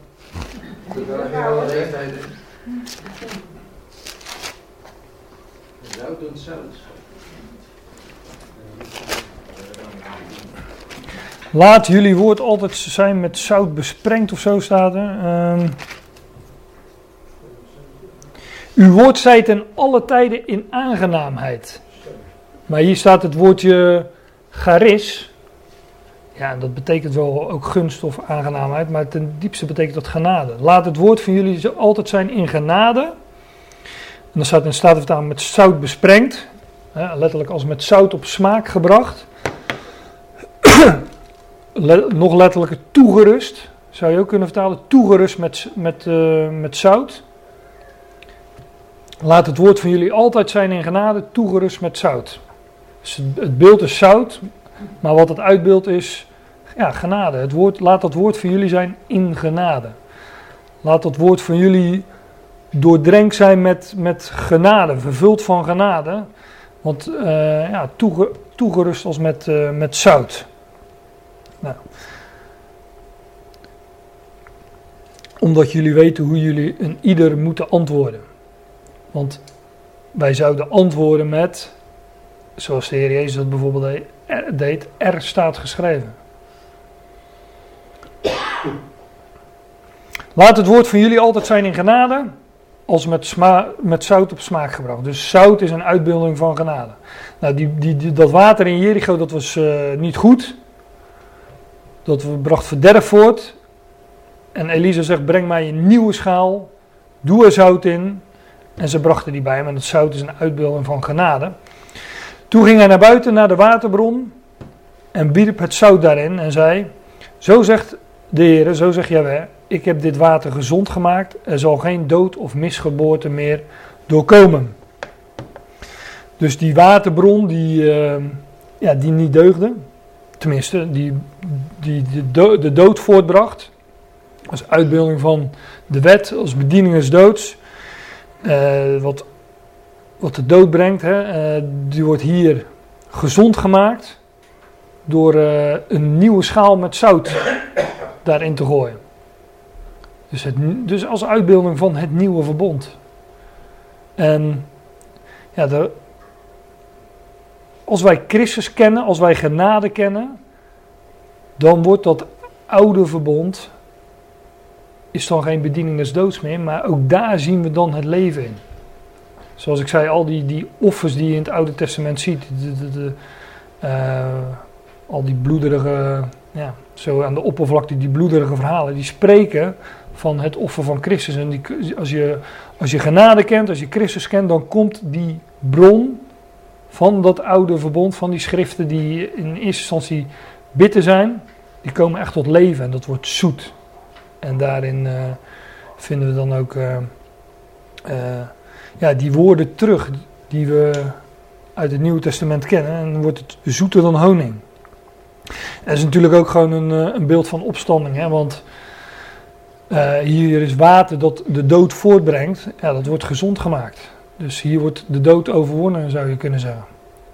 Laat jullie woord altijd zijn met zout besprengd of zo staat er. Um, uw woord zij ten alle tijden in aangenaamheid. Maar hier staat het woordje charis. Ja, dat betekent wel ook gunst of aangenaamheid, maar ten diepste betekent dat genade. Laat het woord van jullie altijd zijn in genade. En dan staat in Statenvertaling met zout besprengd. letterlijk als met zout op smaak gebracht nog letterlijker toegerust. Zou je ook kunnen vertalen, toegerust met, met, uh, met zout. Laat het woord van jullie altijd zijn in genade, toegerust met zout. Dus het beeld is zout, maar wat het uitbeeld is, ja, genade. Het woord, laat dat woord van jullie zijn in genade. Laat dat woord van jullie doordrenkt zijn met, met genade, vervuld van genade. Want uh, ja, toege, toegerust als met, uh, met zout. Nou. Omdat jullie weten hoe jullie een ieder moeten antwoorden. Want wij zouden antwoorden met, zoals de Heer Jezus dat bijvoorbeeld deed, er staat geschreven. Laat het woord van jullie altijd zijn in genade, als met, met zout op smaak gebracht. Dus zout is een uitbeelding van genade. Nou, die, die, dat water in Jericho, dat was uh, niet goed. Dat bracht verderf voort. En Elisa zegt: Breng mij een nieuwe schaal. Doe er zout in. En ze brachten die bij hem. En het zout is een uitbeelding van genade. Toen ging hij naar buiten naar de waterbron. En wierp het zout daarin. En zei: Zo zegt de Heer, zo zegt Jaweh. Ik heb dit water gezond gemaakt. Er zal geen dood of misgeboorte meer doorkomen. Dus die waterbron die, uh, ja, die niet deugde tenminste, die, die de, de dood voortbracht. Als uitbeelding van de wet, als bediening des doods. Eh, wat, wat de dood brengt, hè, eh, die wordt hier gezond gemaakt. Door eh, een nieuwe schaal met zout daarin te gooien. Dus, het, dus als uitbeelding van het nieuwe verbond. En ja, als wij Christus kennen, als wij genade kennen, dan wordt dat oude verbond, is dan geen bediening des doods meer, maar ook daar zien we dan het leven in. Zoals ik zei, al die, die offers die je in het Oude Testament ziet, de, de, eh, al die bloederige, ja, zo aan de oppervlakte, die bloederige verhalen, die spreken van het offer van Christus. En die, als, je, als je genade kent, als je Christus kent, dan komt die bron van dat oude verbond, van die schriften die in eerste instantie bitter zijn, die komen echt tot leven en dat wordt zoet. En daarin eh, vinden we dan ook eh, ja, die woorden terug die we uit het Nieuwe Testament kennen. En wordt het zoeter dan honing. Dat is natuurlijk ook gewoon een, eh, een beeld van opstanding, hè, want eh, hier is water dat de dood voortbrengt, ja, dat wordt gezond gemaakt. Dus hier wordt de dood overwonnen, zou je kunnen zeggen.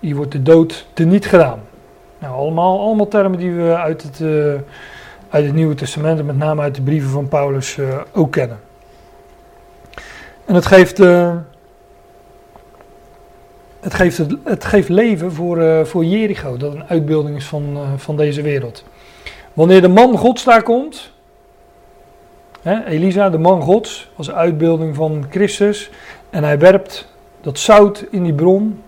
Hier wordt de dood teniet gedaan. Nou, allemaal, allemaal termen die we uit het, eh, uit het Nieuwe Testament en met name uit de brieven van Paulus ook kennen. En het geeft, het geeft, het, het geeft leven voor, eh, voor Jericho, dat een uitbeelding is van, eh, van deze wereld. Wanneer de man Gods daar komt, hè, Elisa, de man Gods, als uitbeelding van Christus, en hij werpt dat zout in die bron,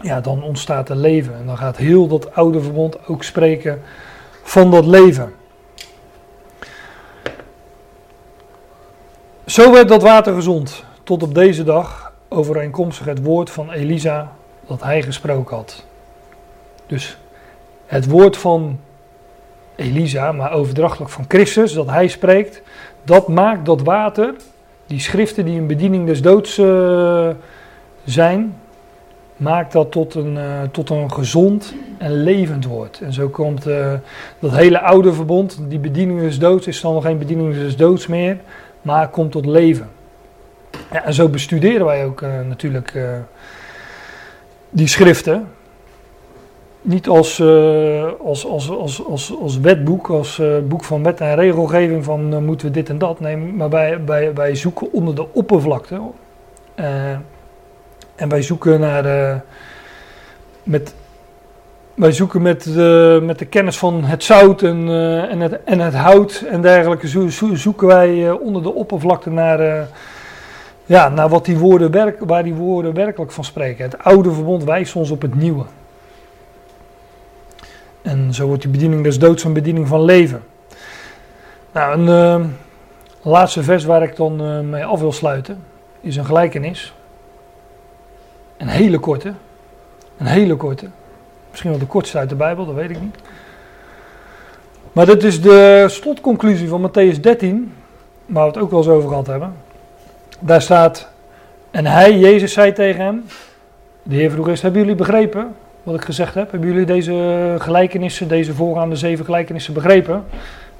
ja, dan ontstaat er leven. En dan gaat heel dat oude verbond ook spreken van dat leven. Zo werd dat water gezond, tot op deze dag, overeenkomstig het woord van Elisa dat hij gesproken had. Dus het woord van Elisa, maar overdrachtelijk van Christus, dat hij spreekt, dat maakt dat water, die schriften die een bediening des doods eh, zijn, maakt dat tot een, eh, tot een gezond en levend woord. En zo komt eh, dat hele oude verbond, die bediening des doods, is dan nog geen bediening des doods meer, maar komt tot leven. Ja, en zo bestuderen wij ook eh, natuurlijk eh, die schriften. Niet als, eh, als, als, als, als, als wetboek, als boek van wet en regelgeving van moeten we dit en dat. Nee, maar wij, wij, wij zoeken onder de oppervlakte. En wij zoeken naar. met, wij zoeken met de, met de kennis van het zout en, en, het, en het hout en dergelijke. Zo, zo- zoeken wij onder de oppervlakte naar. Ja, naar wat die woorden werk, waar die woorden werkelijk van spreken. Het oude verbond wijst ons op het nieuwe. En zo wordt die bediening des doods een bediening van leven. Nou, een eh, laatste vers waar ik dan eh, mee af wil sluiten is een gelijkenis. Een hele korte. Een hele korte. Misschien wel de kortste uit de Bijbel, dat weet ik niet. Maar dit is de slotconclusie van Matthäus 13, waar we het ook wel eens over gehad hebben. Daar staat, en hij, Jezus, zei tegen hem, de Heer vroeg eerst, hebben jullie begrepen wat ik gezegd heb? Hebben jullie deze gelijkenissen, deze voorgaande zeven gelijkenissen begrepen?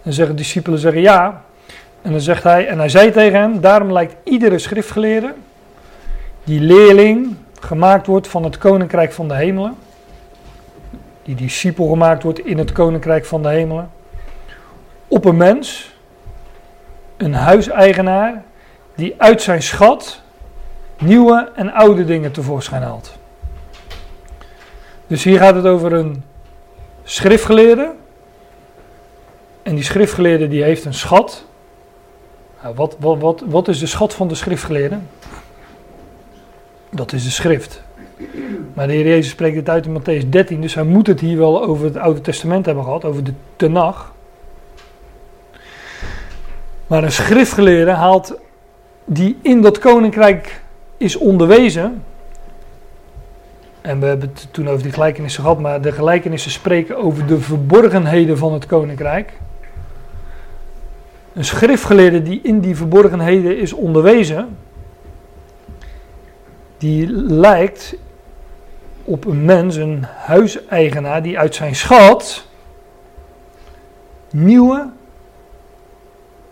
En zeggen de discipelen zeggen ja. En dan zegt hij, en hij zei tegen hem, daarom lijkt iedere schriftgeleerde, die leerling gemaakt wordt van het koninkrijk van de hemelen, die discipel gemaakt wordt in het koninkrijk van de hemelen, op een mens, een huiseigenaar, die uit zijn schat nieuwe en oude dingen tevoorschijn haalt. Dus hier gaat het over een schriftgeleerde. En die schriftgeleerde die heeft een schat. Nou, wat, wat, wat, wat is de schat van de schriftgeleerde? Dat is de schrift. Maar de Heer Jezus spreekt het uit in Matthäus 13, dus hij moet het hier wel over het Oude Testament hebben gehad, over de Tenach. Maar een schriftgeleerde haalt die in dat koninkrijk is onderwezen. En we hebben het toen over die gelijkenissen gehad, maar de gelijkenissen spreken over de verborgenheden van het koninkrijk. Een schriftgeleerde die in die verborgenheden is onderwezen, die lijkt op een mens, een huiseigenaar, die uit zijn schat nieuwe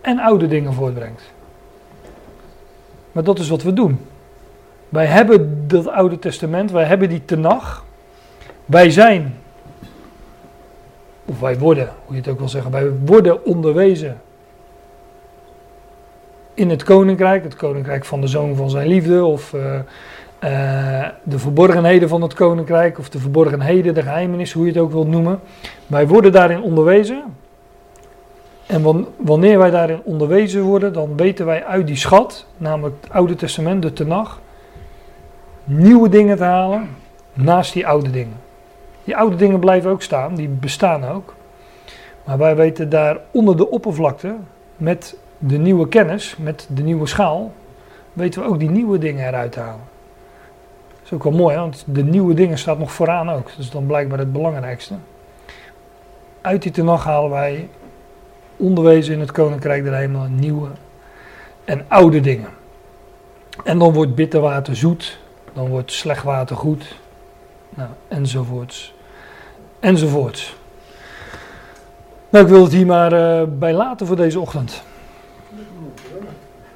en oude dingen voortbrengt. Maar dat is wat we doen. Wij hebben dat Oude Testament, wij hebben die tenag. Wij zijn, of wij worden, hoe je het ook wil zeggen, wij worden onderwezen in het koninkrijk, het koninkrijk van de zoon van zijn liefde, of uh, uh, de verborgenheden van het koninkrijk, of de verborgenheden, de geheimenis, hoe je het ook wilt noemen. Wij worden daarin onderwezen. En wanneer wij daarin onderwezen worden, dan weten wij uit die schat, namelijk het Oude Testament, de Tenach, nieuwe dingen te halen naast die oude dingen. Die oude dingen blijven ook staan, die bestaan ook. Maar wij weten daar onder de oppervlakte, met de nieuwe kennis, met de nieuwe schaal, weten we ook die nieuwe dingen eruit te halen. Dat is ook wel mooi, want de nieuwe dingen staat nog vooraan ook. Is dan blijkbaar het belangrijkste. Uit die tenag halen wij onderwezen in het Koninkrijk der Hemel nieuwe en oude dingen. En dan wordt bitter water zoet, dan wordt slecht water goed, nou, enzovoorts. Enzovoorts. Nou, ik wil het hier maar uh, bij laten voor deze ochtend.